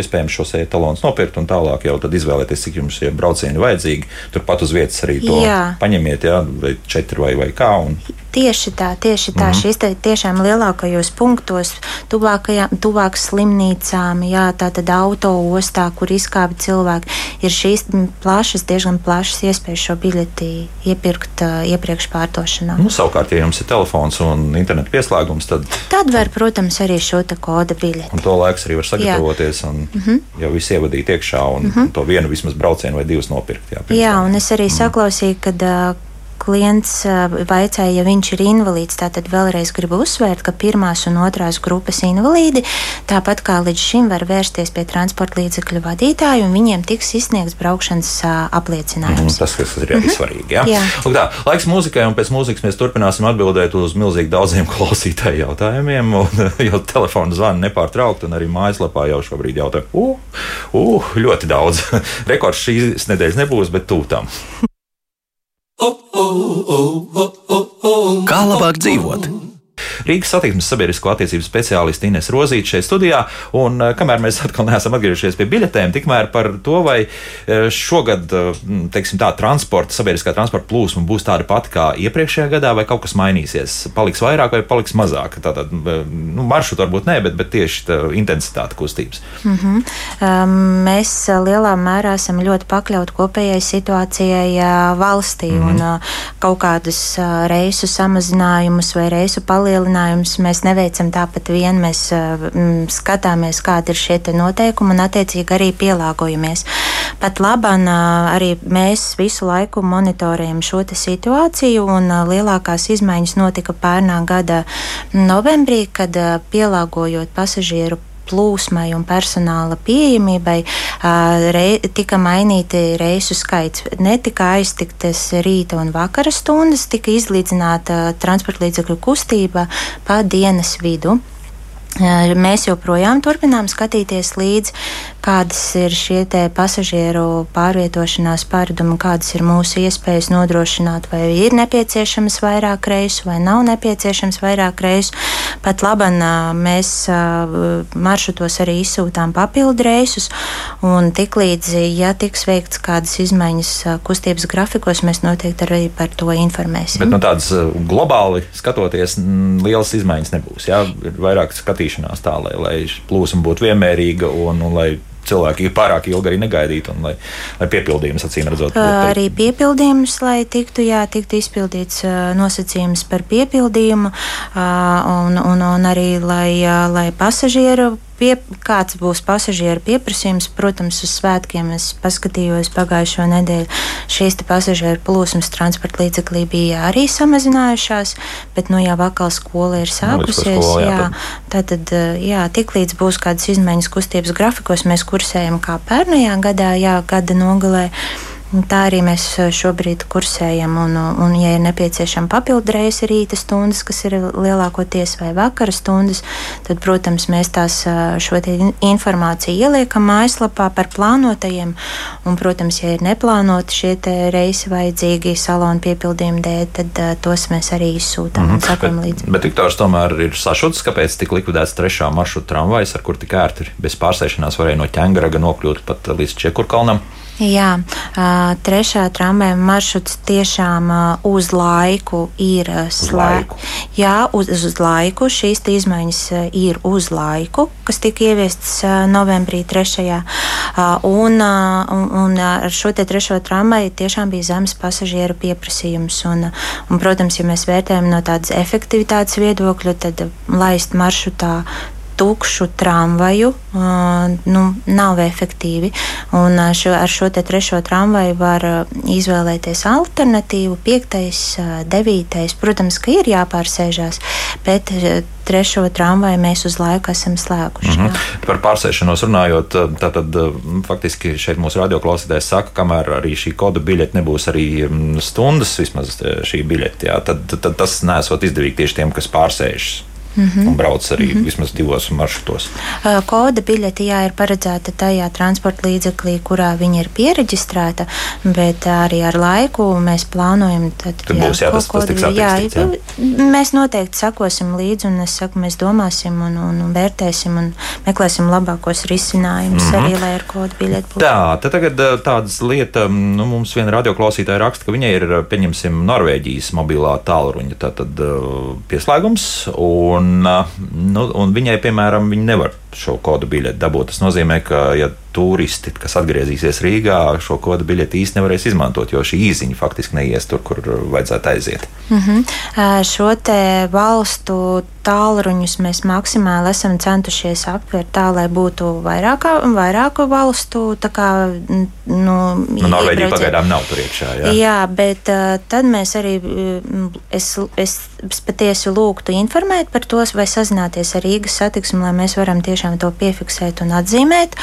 Speaker 1: iespējams šos etalons nopirkt un tālāk jau izvēlēties, cik jums ir braucieni vajadzīgi. Turpat uz vietas arī to jā. paņemiet, jā, vai četri vai, vai kā. Un...
Speaker 2: Tieši tā, tieši tā. Mm -hmm. Šis tiešām lielākajos punktos, tuvāk slimnīcām, jā, tātad auto ostā, kur izkāpj cilvēki, ir šīs plašas, diezgan plašas iespējas šo biļeti iepirkt uh, iepriekš pārdošanā.
Speaker 1: Nu, savukārt, ja jums ir telefons un interneta pieslēgums, tad.
Speaker 2: Tad var, protams, arī šo koda biļeti.
Speaker 1: Un to laiks arī var sagatavoties jā. un mm -hmm. jau viss ievadīt iekšā un mm -hmm. to vienu vismaz braucienu vai divus nopirkt. Jā,
Speaker 2: jā un es arī mm. saklausīju, kad. Uh, klients vaicāja, ja viņš ir invalīds. Tātad vēlreiz gribu uzsvērt, ka pirmās un otrās grupas invalīdi, tāpat kā līdz šim, var vērsties pie transporta līdzekļu vadītāja, un viņiem tiks izsniegts braukšanas apliecinājums.
Speaker 1: Mm, tas, kas ir arī mm -hmm. svarīgi. Jā? Jā. Lūk, tā, laiks mūzikai, un pēc mūzikas mēs turpināsim atbildēt uz milzīgi daudziem klausītāju jautājumiem, un, jo telefona zvana nepārtraukti, un arī mājaslapā jau šobrīd jautā, uh, uh, ļoti daudz. Rekords šīs nedēļas nebūs, bet tūtam. Kā labāk dzīvot? Rīgas satiksmes sabiedrisko attiecību speciālisti Ines Rozīte šeit studijā. Un, eh, kamēr mēs atkal neesam atgriezušies pie biļetēm, tikmēr par to, vai eh, šogad eh, teiksim, tā, transporta, sabiedriskā transporta plūsma būs tāda pati kā iepriekšējā gadā, vai kaut kas mainīsies. Paliks vairāk vai paliks mazāk. Tātad nu, maršrutu varbūt nē, bet, bet tieši tā intensitāte kustības.
Speaker 2: Mm -hmm. um, mēs lielā mērā esam ļoti pakļauti kopējai situācijai valstī mm -hmm. un uh, kaut kādus uh, reisu samazinājumus vai reisu palielinājumus palielinājumus mēs neveicam tāpat vien. Mēs mm, skatāmies, kādi ir šie noteikumi un attiecīgi arī pielāgojamies. Pat labāk arī mēs visu laiku monitorējam šo situāciju, un lielākās izmaiņas notika pērnā gada novembrī, kad pielāgojot pasažieru plūsmai un personāla pieejamībai rei, tika mainīti reisu skaits. Netika aiztiktas rīta un vakara stundas, tika izlīdzināta transporta līdzekļu kustība pa dienas vidu. Mēs joprojām turpinām skatīties līdzi, kādas ir šie pasažieru pārvietošanās paradumi, kādas ir mūsu iespējas nodrošināt, vai ir nepieciešams vairāk reisu, vai nav nepieciešams vairāk reisu. Pat labam mēs maršrutos arī izsūtām papildu reisus, un tiklīdz, ja tiks veikts kādas izmaiņas kustības grafikos, mēs noteikti arī par to informēsim.
Speaker 1: Bet no nu, tādas globāli skatoties, lielas izmaiņas nebūs. Jā, ir vairāk skatīšanās skatīšanās tā, lai, lai plūsma būtu vienmērīga un, un lai cilvēki pārāk ilgi arī negaidītu, un lai, lai piepildījums acīm redzot.
Speaker 2: Arī piepildījums, lai tiktu, jā, tiktu izpildīts nosacījums par piepildījumu, un, un, un arī lai, lai pasažieru pie, kāds būs pasažieru pieprasījums. Protams, uz svētkiem es paskatījos pagājušo nedēļu. Šīs pasažieru plūsmas transporta līdzeklī bija arī samazinājušās, bet nu jau vakar skola ir sākusies. Skola, jā, jā, tad, tad, jā, tik līdz būs kādas izmaiņas kustības grafikos, mēs kursējam kā pērnajā gadā, jā, gada nogalē. Tā arī mēs eh, šobrīd kursējam, un, un ja ir nepieciešama reizes rīta stundas, kas ir lielākoties vai vakara stundas, tad, protams, mēs tās eh, šo informāciju ieliekam mājaslapā par plānotajiem, un, protams, ja ir neplānoti šie reisi vajadzīgi salonu piepildījumu dēļ, tad uh, tos mēs arī izsūtām mm -hmm. un sakam līdzi.
Speaker 1: Bet, bet Viktors tomēr ir sašuts, kāpēc tika likvidēts trešā maršruta tramvajs, ar kur tik ērti bez pārsēšanās varēja no ķēngaraga nokļūt pat līdz Čekurkalnam.
Speaker 2: Jā, trešā tramvaja maršruts tiešām uz laiku ir slēgts. Jā, uz, uz laiku šīs izmaiņas ir uz laiku, kas tika ieviestas novembrī 3. Un, un, un ar šo trešo tramvaju tiešām bija zemes pasažieru pieprasījums. Un, un, protams, ja mēs vērtējam no tādas efektivitātes viedokļa, tad laist maršrutā tukšu tramvaju nu, nav efektīvi. Un šo, ar šo trešo tramvaju var izvēlēties alternatīvu, piektais, devītais. Protams, ka ir jāpārsēžās, bet trešo tramvaju mēs uz laiku esam slēguši. Mm -hmm.
Speaker 1: Par pārsēšanos runājot, tad faktiski šeit mūsu radioklausītājs saka, kamēr arī šī koda biļete nebūs arī stundas, vismaz šī biļete, jā, tad, tad tas nesot izdevīgi tieši tiem, kas pārsēžas. Mm -hmm. un brauc arī mm -hmm. vismaz divos maršrutos.
Speaker 2: Koda biļete jā, ir paredzēta tajā transporta līdzeklī, kurā viņa ir pieregistrēta, bet arī ar laiku mēs plānojam. Tad,
Speaker 1: tad jā, būs jā, tas, tas tiks attīstīts. Jā, jā.
Speaker 2: Mēs noteikti sakosim līdzi un es saku, mēs domāsim un, un, un vērtēsim un meklēsim labākos risinājumus mm -hmm. arī, lai ar kodu biļeti būtu.
Speaker 1: Tā, tad tagad tādas lietas, nu, mums viena radioklausītāja raksta, ka viņai ir, pieņemsim, Norvēģijas mobilā tālruņa tātad, pieslēgums. Un Un, nu, un viņai, piemēram, viņa nevar šo kodu biļeti dabūt. Tas nozīmē, ka, ja turisti, kas atgriezīsies Rīgā, šo kodu biļeti īsti nevarēs izmantot, jo šī īziņa faktiski neies tur, kur vajadzētu aiziet.
Speaker 2: Mm -hmm. Šo te valstu tālruņus mēs maksimāli esam centušies aptvert tā, lai būtu vairāk, vairāku valstu. Kā,
Speaker 1: nu, nu, Norvēģija pagaidām nav tur iekšā. Jā,
Speaker 2: jā bet tad mēs arī, es, es, es patiesi lūgtu informēt par to vai sazināties ar Rīgas satiksmi, lai mēs varam tiešām to piefiksēt un atzīmēt.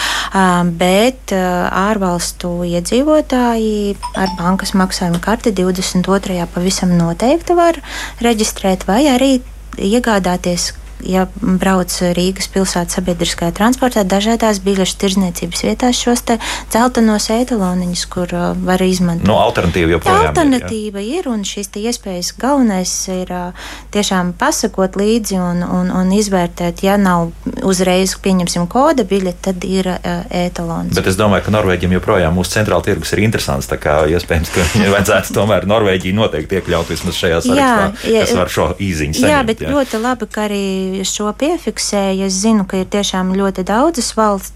Speaker 2: Bet ārvalstu iedzīvotāji ar bankas maksājuma karti 22. pavisam noteikti var reģistrēt vai arī iegādāties ja brauc Rīgas pilsētas sabiedriskajā transportā, dažādās biļešu tirdzniecības vietās šos dzeltenos etaloniņus, kur uh, var izmantot.
Speaker 1: No nu, alternatīva joprojām
Speaker 2: alternatīva ir. ir un šīs iespējas galvenais ir uh, tiešām pasakot līdzi un, un, un izvērtēt, ja nav uzreiz, pieņemsim, koda biļete, tad ir uh, etalons.
Speaker 1: Bet es domāju, ka Norvēģiem joprojām mūsu centrāla tirgus ir interesants, tā kā iespējams, ka viņai vajadzētu tomēr Norvēģiju noteikti iekļaut vismaz šajā sarakstā, jā, kas var šo īziņu saņemt.
Speaker 2: Jā, bet jā. ļoti labi, ka arī šo piefiksēju. Es zinu, ka ir tiešām ļoti daudzas valsts,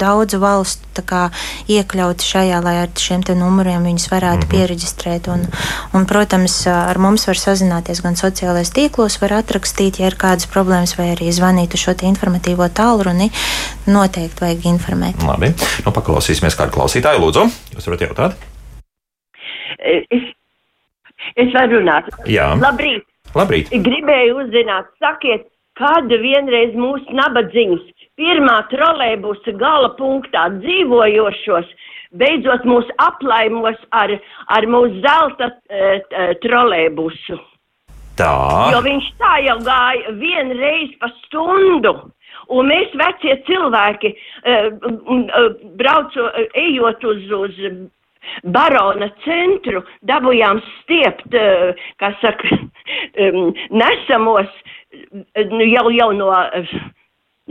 Speaker 2: daudzu valstu kā, iekļauti šajā, lai ar šiem numuriem viņus varētu mm -hmm. pieregistrēt. Un, un, protams, ar mums var sazināties gan sociālajos tīklos, var atrakstīt, ja ir kādas problēmas, vai arī zvanīt uz šo informatīvo tālruni. Noteikti vajag informēt.
Speaker 1: Labi, nu, paklausīsimies kādu klausītāju. Lūdzu, jūs varat jautāt?
Speaker 6: Es, es varu runāt.
Speaker 1: Jā.
Speaker 6: Labrīt!
Speaker 1: Labrīt!
Speaker 6: Gribēju uzzināt, sakiet, kad vienreiz mūsu nabadzīgus pirmā trolēbusa gala punktā dzīvojošos beidzot mūs aplaimos ar, ar mūsu zelta e, trolēbusu.
Speaker 1: Tā.
Speaker 6: Jo viņš tā jau gāja vienreiz pa stundu. Un mēs, vecie cilvēki, e, e, braucu, ejot uz, uz barona centru, dabūjām stiept, kā saka, nesamos nu, jau, jau no.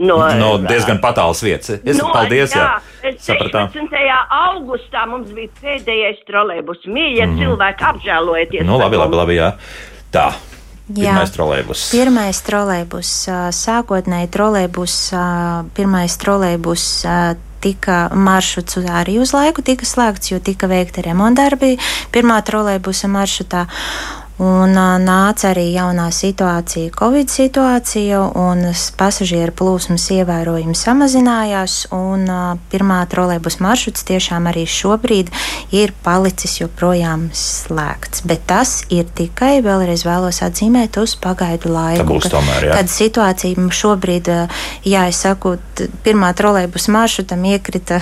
Speaker 1: No, no diezgan patālas vietas. Es no, paldies, jā. jā.
Speaker 6: 16. augustā mums bija pēdējais trolēbus. Mīļie mm. cilvēki, apžēlojieties.
Speaker 1: Nu, labi, labi, labi, jā. Tā. Pirmais trolēbus.
Speaker 2: Pirmais trolēbus. Sākotnēji trolēbus, pirmais trolēbus tika maršruts arī uz laiku tika slēgts, jo tika veikta remontdarbi pirmā trolēbusa maršrutā. Un nāca arī jaunā situācija, Covid situācija, un pasažieru plūsmas ievērojami samazinājās. Un, pirmā trolēbus maršruts tiešām arī šobrīd ir palicis joprojām slēgts. Bet tas ir tikai, vēlreiz vēlos atzīmēt, uz pagaidu laiku.
Speaker 1: Kad, tomēr, jā.
Speaker 2: kad situācija šobrīd, jā, es saku, pirmā trolēbus maršrutam iekrita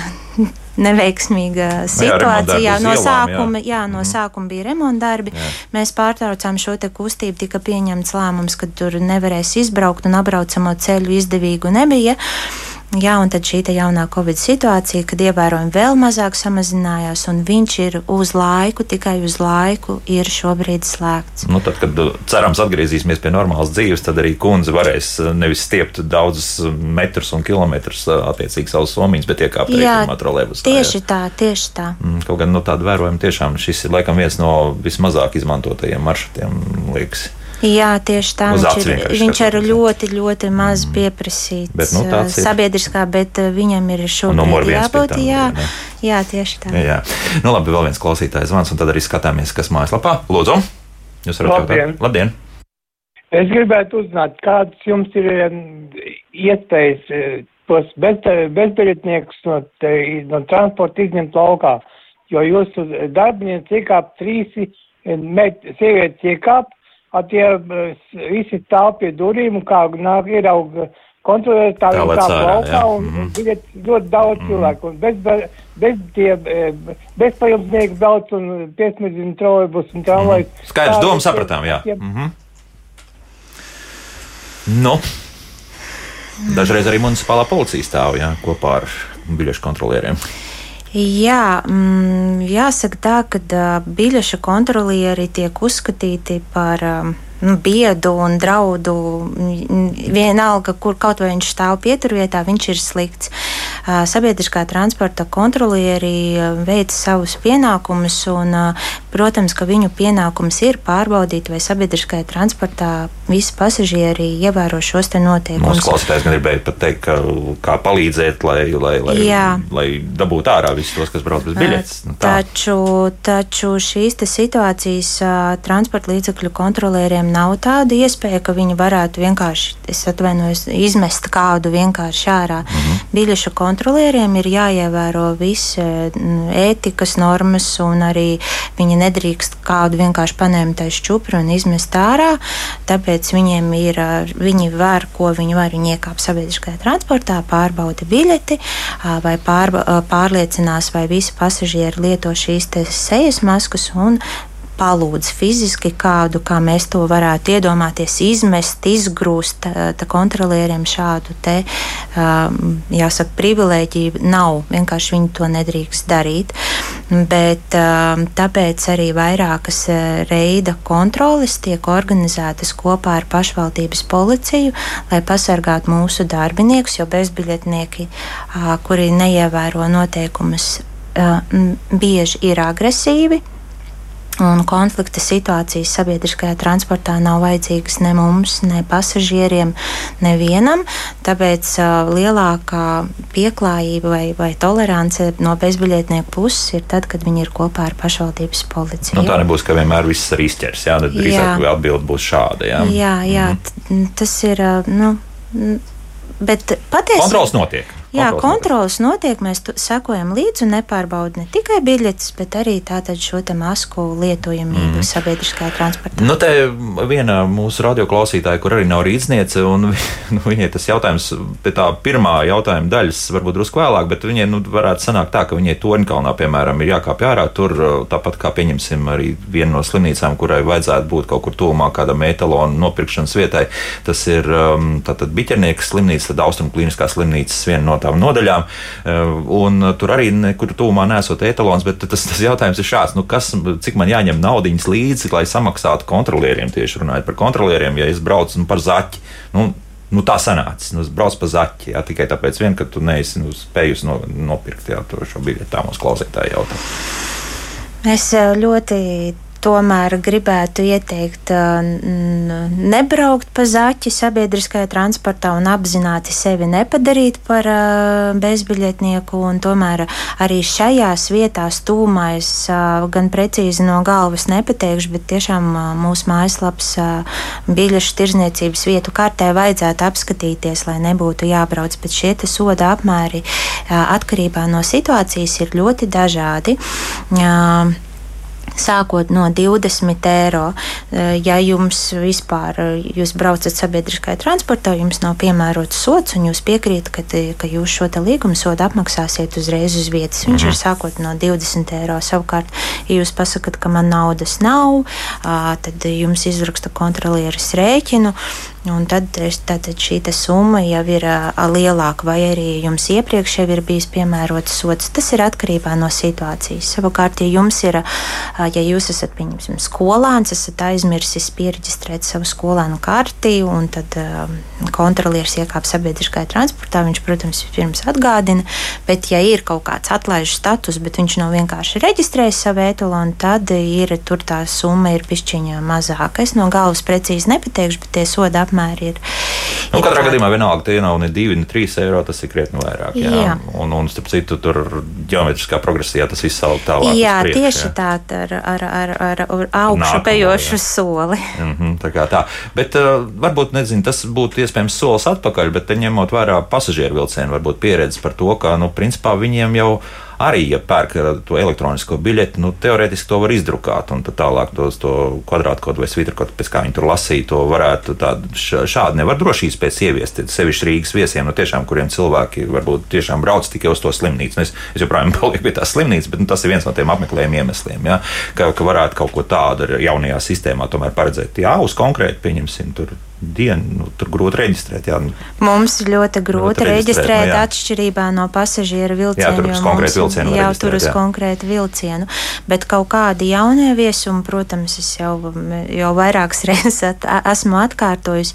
Speaker 2: neveiksmīga nu situācija. Jā, no, sākuma, jā. Jā, no mm. sākuma bija remontdarbi. Jā. Mēs pārtraucām šo kustību, tika pieņemts lēmums, ka tur nevarēs izbraukt un apbraucamo ceļu izdevīgu nebija. Jā, un tad šī jaunā Covid situācija, kad ievērojami vēl mazāk samazinājās, un viņš ir uz laiku, tikai uz laiku, ir šobrīd slēgts.
Speaker 1: Nu, tad, kad cerams atgriezīsimies pie normālas dzīves, tad arī kundze varēs nevis stiept daudzus metrus un kilometrus attiecīgi savus somiņus, bet iekāpt rītumā trolēbus.
Speaker 2: Tieši tā, tieši tā.
Speaker 1: Mm, kaut gan no nu, tāda vērojuma tiešām šis ir laikam viens no vismazāk izmantotajiem maršrutiem, liekas.
Speaker 2: Jā, tieši tā. Viņš ir, viņš ir ļoti, ļoti maz mm. pieprasīts bet, nu, uh, sabiedriskā, bet uh, viņam ir šobrīd jābūt. Jā, jā, jā, tieši tā. Jā, jā.
Speaker 1: Nu, labi, vēl viens klausītājs zvans, un tad arī skatāmies, kas mājaslapā. Lūdzu, jūs varat
Speaker 7: Labdien.
Speaker 1: jautāt? Labdien!
Speaker 7: Es gribētu uzzināt, kādas jums ir um, iespējas tos bez, bezbiļetniekus no, no transporta izņemt laukā, jo jūsu darbinieci iekāp trīs, sievietes iekāp, tie visi stāv pie durvīm kā nāk ierauga kontrolētāji un tā plaukā un mm -hmm. bija ļoti daudz mm -hmm. cilvēku. Un bez, bez tie bezpajumtnieki brauc un piesmedzina trolejbus un tramvajs. Mm
Speaker 1: -hmm. Skaidrs, domu sapratām, jā. Tie, mm -hmm. Nu. Dažreiz arī municipālā policija stāv jā, kopā ar biļešu kontrolieriem.
Speaker 2: Jā, mm, jāsaka tā, ka uh, biļešu kontrolieri tiek uzskatīti par. Uh, nu, biedu un draudu. Vienalga, kur kaut vai viņš stāv pieturvietā, viņš ir slikts. Sabiedriskā transporta kontrolieri veic savus pienākumus, un, protams, ka viņu pienākums ir pārbaudīt, vai sabiedriskajā transportā visi pasažieri ievēro šos te noteikumus.
Speaker 1: Mūsu klausītājs gribēja pat teikt, ka, kā palīdzēt, lai, lai, lai, Jā. lai dabūtu ārā visus tos, kas brauc bez biļetes. Nu,
Speaker 2: tā. taču, taču šīs situācijas transporta līdzekļu kontrolieriem nav tāda iespēja, ka viņi varētu vienkārši, es atvainojos, izmest kādu vienkārši ārā. Mm -hmm. Biļešu kontrolieriem ir jāievēro visi ētikas normas, un arī viņi nedrīkst kādu vienkārši paņemt aiz čupru un izmest ārā. Tāpēc viņiem ir, viņi var, ko viņi var, viņi iekāp sabiedriskajā transportā, pārbauda biļeti vai pārba, pārliecinās, vai visi pasažieri lieto šīs sejas maskas un palūdz fiziski kādu, kā mēs to varētu iedomāties, izmest, izgrūst, tā kontrolieriem šādu te, jāsaka, privilēģiju nav. Vienkārši viņi to nedrīkst darīt. Bet tāpēc arī vairākas reida kontroles tiek organizētas kopā ar pašvaldības policiju, lai pasargātu mūsu darbiniekus, jo bezbiļetnieki, kuri neievēro noteikumus, bieži ir agresīvi Un konflikta situācijas sabiedriskajā transportā nav vajadzīgas ne mums, ne pasažieriem, nevienam. Tāpēc uh, lielākā pieklājība vai, vai tolerance no bezbiļetnieku puses ir tad, kad viņi ir kopā ar pašvaldības policiju.
Speaker 1: Nu, tā nebūs, ka vienmēr viss ir izķers. Jā, tad drīzāk atbilde būs šāda. Jā,
Speaker 2: jā, jā mm. tas ir. Nu, Bet patiesībā
Speaker 1: kontrols notiek.
Speaker 2: Jā, kontrols notiek, mēs sekojam līdzi un nepārbaudām ne tikai biļetes, bet arī šo masku lietojamību mm. sabiedriskajā transportā.
Speaker 1: Nu, te viena mūsu radioklausītāja, kur arī nav rīzniece, un nu, viņai tas jautājums, pie tā pirmā jautājuma daļas, varbūt drusku vēlāk, bet viņai nu, varētu sanākt tā, ka viņai Torņkalnā, piemēram, ir jākāpj ārā. Tur tāpat kā pieņemsim arī vienu no slimnīcām, kurai vajadzētu būt kaut kur tuvumā kādam etalonu nopirkšanas vietai. Tas ir um, tātad biķernieks slimnīca, tad Austrum klīniskā slimnīcas viena no tām nodaļām. Eh, un tur arī nekur tuvumā nesot etalons, bet tas, tas jautājums ir šāds, nu kas, cik man jāņem naudiņas līdzi, lai samaksātu kontrolieriem, tieši runājot par kontrolieriem, ja es braucu nu, par zaķi. Nu, Nu, tā sanāca. Nu, es braucu pa zaķi jā, tikai tāpēc, vien, ka tu neesi nu, spējusi no, nopirkt jā, šo biļeti. Tā mums klausītāji jautā.
Speaker 2: Es eh, ļoti tomēr gribētu ieteikt nebraukt pa zaķi sabiedriskajā transportā un apzināti sevi nepadarīt par bezbiļetnieku. Tomēr arī šajās vietās tūmā es gan precīzi no galvas nepateikšu, bet tiešām mūsu mājaslapas biļešu tirzniecības vietu kartē vajadzētu apskatīties, lai nebūtu jābrauc, bet šie soda apmēri atkarībā no situācijas ir ļoti dažādi. Sākot no 20 eiro. Eh, ja jums vispār eh, jūs braucat sabiedriskajā transportā, jums nav piemērots sots, un jūs piekrītat, ka, ka jūs šo līguma sodu apmaksāsiet uzreiz uz vietas. Viņš mhm. ir sākot no 20 eiro. Savukārt, ja jūs pasakāt, ka man naudas nav, tad jums izraksta kontrolieris rēķinu. Un tad, tad šī summa jau ir uh, lielāka, vai arī jums iepriekš jau ir bijis piemērots sots. Tas ir atkarībā no situācijas. Savukārt, ja jums ir, uh, ja jūs esat pieņemsim, skolāns, esat aizmirsis pieregistrēt savu skolānu karti, un tad uh, kontrolieris iekāp sabiedriskajā transportā, viņš, protams, pirms atgādina, bet ja ir kaut kāds atlaižu status, bet viņš nav vienkārši reģistrējis savu etalonu, tad ir tur tā summa ir pišķiņā mazāka. Es no galvas precīzi nepateikšu, bet tie soda apmēri ir.
Speaker 1: Nu, katrā gadījumā vienalga, tie nav ne 2, ne 3 eiro, tas ir krietni vairāk. Jā. jā. Un, un starp citu, tur ģeometriskā progresijā tas viss aug tālāk.
Speaker 2: Jā, priekš, tieši jā. tā, ar, ar, ar, ar, ar augšu pejošu soli.
Speaker 1: Mm -hmm, tā kā tā. Bet uh, varbūt, nezinu, tas būtu iespējams solis atpakaļ, bet ņemot vērā pasažieru vilcienu, varbūt pieredzi par to, ka, nu, principā viņiem jau ir arī, ja pērk to elektronisko biļeti, nu, teorētiski to var izdrukāt un tālāk tos, to kvadrātkodu vai svītrokodu, pēc kā viņi tur lasīja, to varētu tādu šādi nevar drošības pēc ieviest. Sevišķi Rīgas viesiem, nu, tiešām, kuriem cilvēki varbūt tiešām brauc tikai uz to slimnīcu. Nu, es, es joprojām palieku pie tās slimnīcas, bet nu, tas ir viens no tiem apmeklējuma iemesliem, ja? ka, ka varētu kaut ko tādu jaunajā sistēmā tomēr paredzēt. Jā, uz konkrēti pieņemsim tur dienu. Nu, tur grūti reģistrēt. Jā.
Speaker 2: Mums ļoti grūti, grūti reģistrēt, reģistrēt nu, atšķirībā no pasažieru vilcienu. Jā,
Speaker 1: tur uz konkrētu vilcienu.
Speaker 2: Jā, tur uz konkrētu vilcienu. Bet kaut kādi jaunie viesumi, protams, es jau, jau vairākas reizes at, esmu atkārtojis.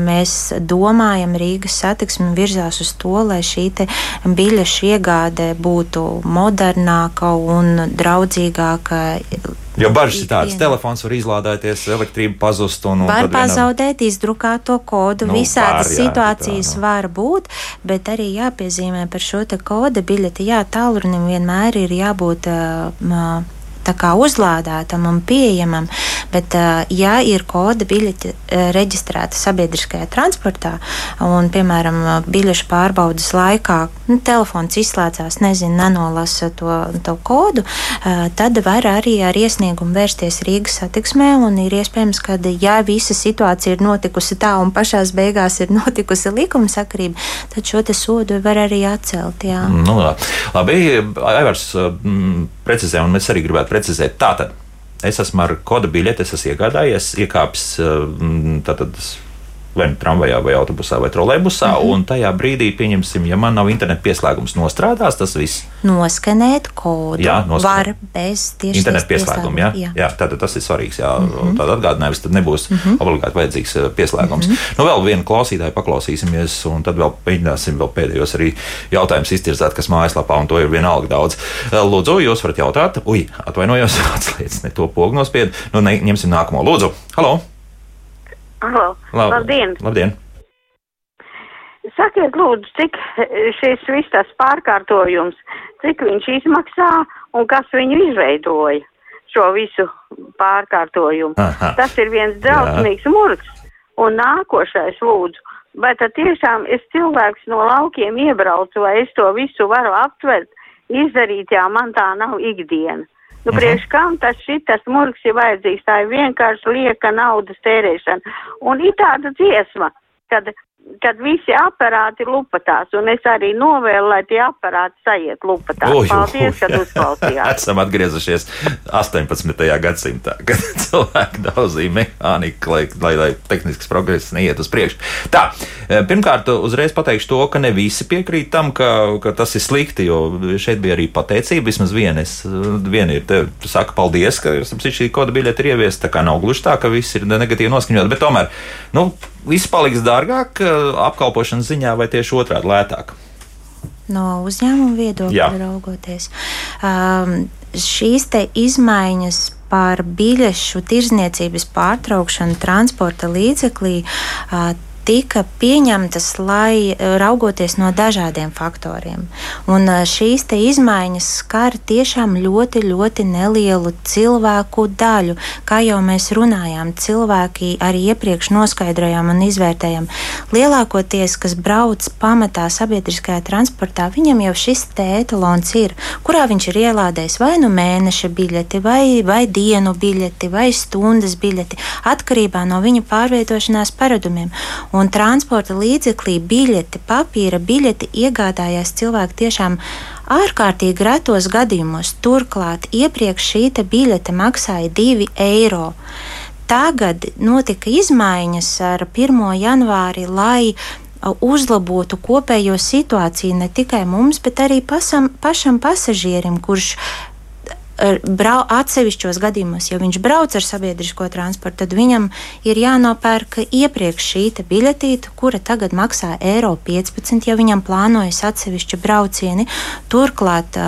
Speaker 2: Mēs domājam, Rīgas satiksme virzās uz to, lai šī biļešu iegāde būtu modernāka un draudzīgāka
Speaker 1: Jo bažas ir tādas, telefons var izlādēties, elektrība pazust un, un
Speaker 2: var pazaudēt vienam... izdrukāto kodu. Nu, Visādas situācijas jā, tā, nu. var būt, bet arī jāpiezīmē par šo te koda biļeti. Jā, tālrunim vienmēr ir jābūt. Uh, uzlādētam un pieejamam, bet, ja ir koda biļete reģistrēta sabiedriskajā transportā un, piemēram, biļešu pārbaudas laikā nu, telefons izslēdzās, nezinu, nenolasa to, to kodu, tad var arī ar iesniegumu vērsties Rīgas satiksmē ir iespējams, ka, ja visa situācija ir notikusi tā un pašās beigās ir notikusi likumsakarība, tad šo sodu var arī atcelt. Jā.
Speaker 1: Nu, labi, Aivars precizē, un mēs arī gribētu precizēt. Tātad es esmu ar kodu biļeti, es esmu iegādājies, iekāpis tātad vai nu tramvajā, vai autobusā, vai trolēbusā. Mm -hmm. Un tajā brīdī, pieņemsim, ja man nav interneta pieslēgums, nostrādās tas viss.
Speaker 2: Noskanēt kodu. Jā, noskanēt. var bez tieši
Speaker 1: interneta pieslēguma. Jā? Jā. jā, tātad tas ir svarīgs. Jā, mm -hmm. tāda atgādinājums tad nebūs mm -hmm. obligāti vajadzīgs eh, pieslēgums. Mm -hmm. Nu, vēl vienu klausītāju paklausīsimies, un tad vēl mēģināsim vēl pēdējos arī jautājumus iztirzāt, kas mājaslapā, un to ir vienalga daudz. Eh, lūdzu, jūs varat jautāt, ui, atvainojos, atslēdz ne to pogu nospied. Nu, ne, ņemsim nākamo. Lūdzu, halo!
Speaker 8: Halo. Lab, Labdien!
Speaker 1: Labdien!
Speaker 8: Sakiet, lūdzu, cik šis viss tas pārkārtojums, cik viņš izmaksā un kas viņu izveidoja šo visu pārkārtojumu. Aha. Tas ir viens drausmīgs murgs. Un nākošais, lūdzu, vai tad tiešām es cilvēks no laukiem iebraucu, vai es to visu varu aptvert, izdarīt, jā, man tā nav ikdiena. Nu, mhm. priekš kam tas šitas murgs ir vajadzīgs? Tā ir vienkārši lieka naudas tērēšana. Un ir tāda dziesma, kad kad visi aparāti lupatās, un es arī novēlu, lai tie aparāti sajiet lupatās. Uj, Paldies, kad uzklausījāt.
Speaker 1: Esam atgriezušies 18. gadsimtā, kad cilvēki daudzīja mehāniku, lai, lai, lai tehnisks progress neiet uz priekšu. Tā, e, pirmkārt, uzreiz pateikšu to, ka ne visi piekrīt tam, ka, ka tas ir slikti, jo šeit bija arī pateicība. Vismaz viena, es, viena ir, te, saka, paldies, ka šī koda biļete ir ieviesta, tā kā nav gluži tā, ka viss ir negatīvi noskaņot, bet tomēr, nu, viss paliks dārgāk eh, apkalpošanas ziņā vai tieši otrādi lētāk?
Speaker 2: No uzņēmuma viedokļa raugoties. Um, šīs izmaiņas par biļešu tirzniecības pārtraukšanu transporta līdzeklī. Tika pieņemtas, lai raugoties no dažādiem faktoriem. Un šīs izmaiņas skar tiešām ļoti, ļoti nelielu cilvēku daļu. Kā jau mēs runājām, cilvēki arī iepriekš noskaidrojām un izvērtējām. Lielākoties, kas brauc pamatā sabiedriskajā transportā, viņam jau šis etalons ir, kurā viņš ir ielādējis vai nu mēneša biļeti, vai, vai dienu biļeti, vai stundas biļeti, atkarībā no viņa pārvietošanās paradumiem. Un transporta līdzeklī biļeti, papīra biļeti iegādājās cilvēki tiešām ārkārtīgi retos gadījumos. Turklāt iepriekš šī biļete maksāja 2 eiro. Tagad notika izmaiņas ar 1. janvāri, lai uzlabotu kopējo situāciju ne tikai mums, bet arī pasam, pašam pasažierim, kurš brau, atsevišķos gadījumos, ja viņš brauc ar sabiedrisko transportu, tad viņam ir jānopērk iepriekš šī biļetīte, kura tagad maksā eiro 15, ja viņam plānojas atsevišķi braucieni. Turklāt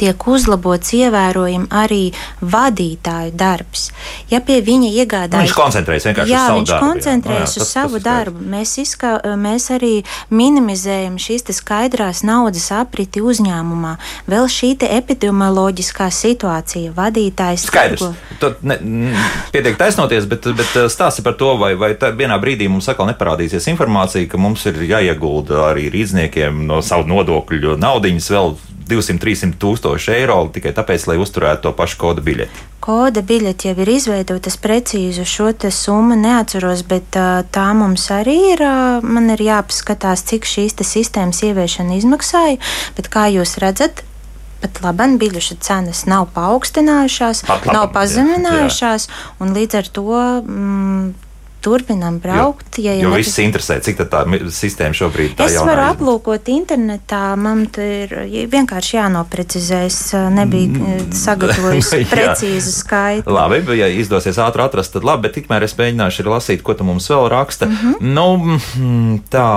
Speaker 2: tiek uzlabots ievērojami arī vadītāju darbs. Ja pie viņa iegādājas,
Speaker 1: viņš koncentrējas vienkārši
Speaker 2: jā,
Speaker 1: uz savu
Speaker 2: viņš
Speaker 1: darbu.
Speaker 2: koncentrējas jā. Jā, tas, uz savu tas darbu. Mēs, izskā, mēs arī minimizējam šīs skaidrās naudas apriti uzņēmumā. Vēl šī epidemioloģiskā situācija vadītājs.
Speaker 1: Skaidrs. Tu ne, pietiek taisnoties, bet, bet uh, stāsti par to, vai, vai vienā brīdī mums atkal neparādīsies informācija, ka mums ir jāiegulda arī rīzniekiem no savu nodokļu naudiņas vēl 200-300 tūkstoši eiro tikai tāpēc, lai uzturētu to pašu kodu biļeti.
Speaker 2: Koda biļete jau ir izveidota, es precīzi šo summu neatceros, bet tā mums arī ir. Man ir jāpaskatās, cik šīs sistēmas ieviešana izmaksāja. Bet kā jūs redzat, pat labi, biļešu cenas nav paaugstinājušās, labam, nav pazeminājušās, jā, jā. un līdz ar to. Mm, turpinām braukt.
Speaker 1: Jo, ja jo viss interesē, cik tā sistēma šobrīd
Speaker 2: ir. Es varu aplūkot internetā, man ir vienkārši jānoprecizē. Es nebiju mm. eh, sagatavojis precīzu skaitu.
Speaker 1: Labi, ja izdosies ātri atrast, tad labi, bet tikmēr es mēģināšu lasīt, ko tu mums vēl raksta. Mm -hmm. nu, mm, tā,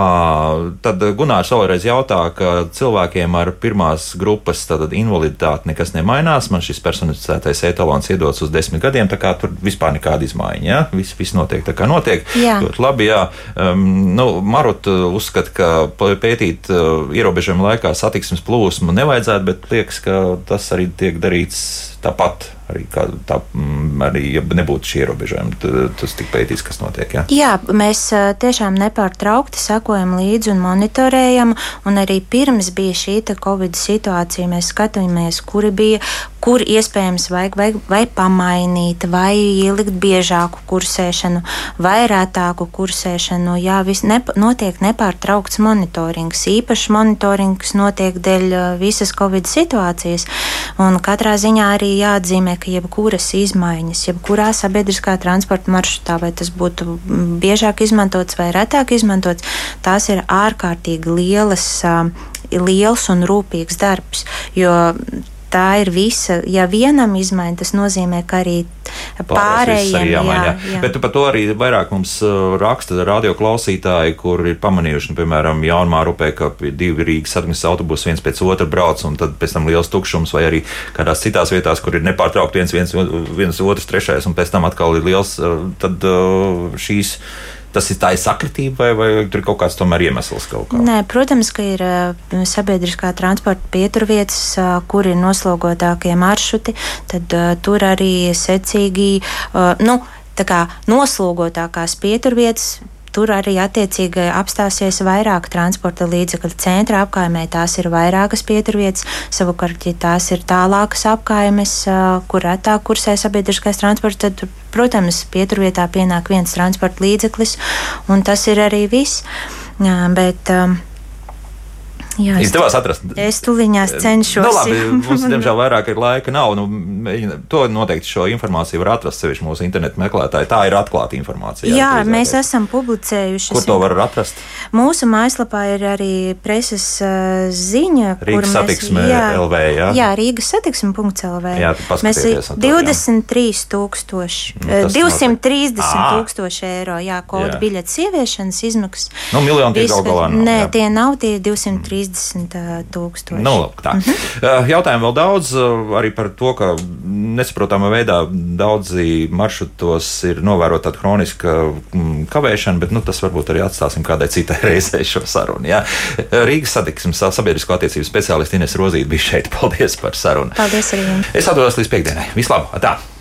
Speaker 1: tad Gunārs vēlreiz jautā, ka cilvēkiem ar pirmās grupas invaliditāti nekas nemainās. Man šis personificētais etalons iedots uz desmit gadiem, tā kā tur vispār nekāda izmaiņa. Ja? Viss, viss notiek tā kā notiek. Jā. Ļoti labi, jā. Um, nu, Marut uh, uzskata, ka pētīt uh, ierobežojumu laikā satiksmes plūsmu nevajadzētu, bet liekas, ka tas arī tiek darīts tāpat arī, kā, tā, mm, arī ja nebūtu šie ierobežojumi. Tas tik pētīs, kas notiek. Jā,
Speaker 2: jā mēs tiešām nepārtraukti sekojam līdzi un monitorējam. Un arī pirms bija šī Covid situācija, mēs skatījāmies, kuri bija, kur iespējams vajag vai, vai pamainīt, vai ielikt biežāku kursēšanu, vai rētāku kursēšanu. Jā, viss nep notiek nepārtraukts monitorings. Īpašs monitorings notiek dēļ visas Covid situācijas. Un katrā ziņā arī jāatzīmē, ka jebkuras izmaiņas, jebkurā sabiedriskā transporta maršrutā, vai tas būtu biežāk izmantots vai retāk izmantots, tās ir ārkārtīgi lielas liels un rūpīgs darbs. Jo tā ir visa. Ja vienam izmaiņa, tas nozīmē, ka arī pārējiem
Speaker 1: arī jāmaina. Jā, jā. Bet par to arī vairāk mums uh, raksta radioklausītāji, kur ir pamanījuši, nu, piemēram, Jaunmā rupē, ka divi Rīgas satiksmes autobusi viens pēc otra brauc, un tad pēc tam liels tukšums, vai arī kādās citās vietās, kur ir nepārtraukti viens, viens, viens otrs, trešais, un pēc tam atkal ir liels, uh, tad uh, šīs tas ir tā ir sakritība, vai, vai tur ir kaut kāds tomēr iemesls kaut kā?
Speaker 2: Nē, protams, ka ir uh, sabiedriskā transporta pieturvietas, uh, kur ir noslogotākie maršruti, tad uh, tur arī secīgi, nu, tā kā noslogotākās pieturvietas Tur arī attiecīgi apstāsies vairāk transporta līdzekļu. Centra apkaimē tās ir vairākas pieturvietas, savukārt, ja tās ir tālākas apkaimes, kur retāk kursē sabiedriskais transports, tad, protams, pieturvietā pienāk viens transporta līdzeklis, un tas ir arī viss. Bet, um,
Speaker 1: Jā, Izdevās atrast.
Speaker 2: Es tuliņās cenšos.
Speaker 1: Nu, labi, mums, diemžēl, vairāk ir laika nav. Nu, to noteikti šo informāciju var atrast sevišķi mūsu internetu meklētāji. Tā ir atklāta informācija.
Speaker 2: Jā, jā mēs esam publicējuši.
Speaker 1: Kur to var atrast?
Speaker 2: Mūsu mājaslapā ir arī preses uh, ziņa.
Speaker 1: Rīgas satiksme jā, LV, jā?
Speaker 2: Jā, Rīgas satiksme.lv.
Speaker 1: Jā,
Speaker 2: mēs 23 tūkstoši, nu, 230 tūkstoši eiro, jā, kodu biļetes ieviešanas izmaksas.
Speaker 1: Nu, miljoni tie gal galā nav.
Speaker 2: Nē, jā. tie nav tie 230 30 tūkstoši.
Speaker 1: Nu, lūk, tā. Mm -hmm. Jautājumu vēl daudz arī par to, ka nesaprotamā veidā daudzi maršrutos ir novērota tāda hroniska mm, kavēšana, bet nu, tas varbūt arī atstāsim kādai citai reizei šo sarunu. Jā. Rīgas satiksmes sabiedrisko attiecību speciālisti Ines Rozīte bija šeit. Paldies par sarunu.
Speaker 2: Paldies arī jums.
Speaker 1: Es atdodos līdz piekdienai. Vislabāk!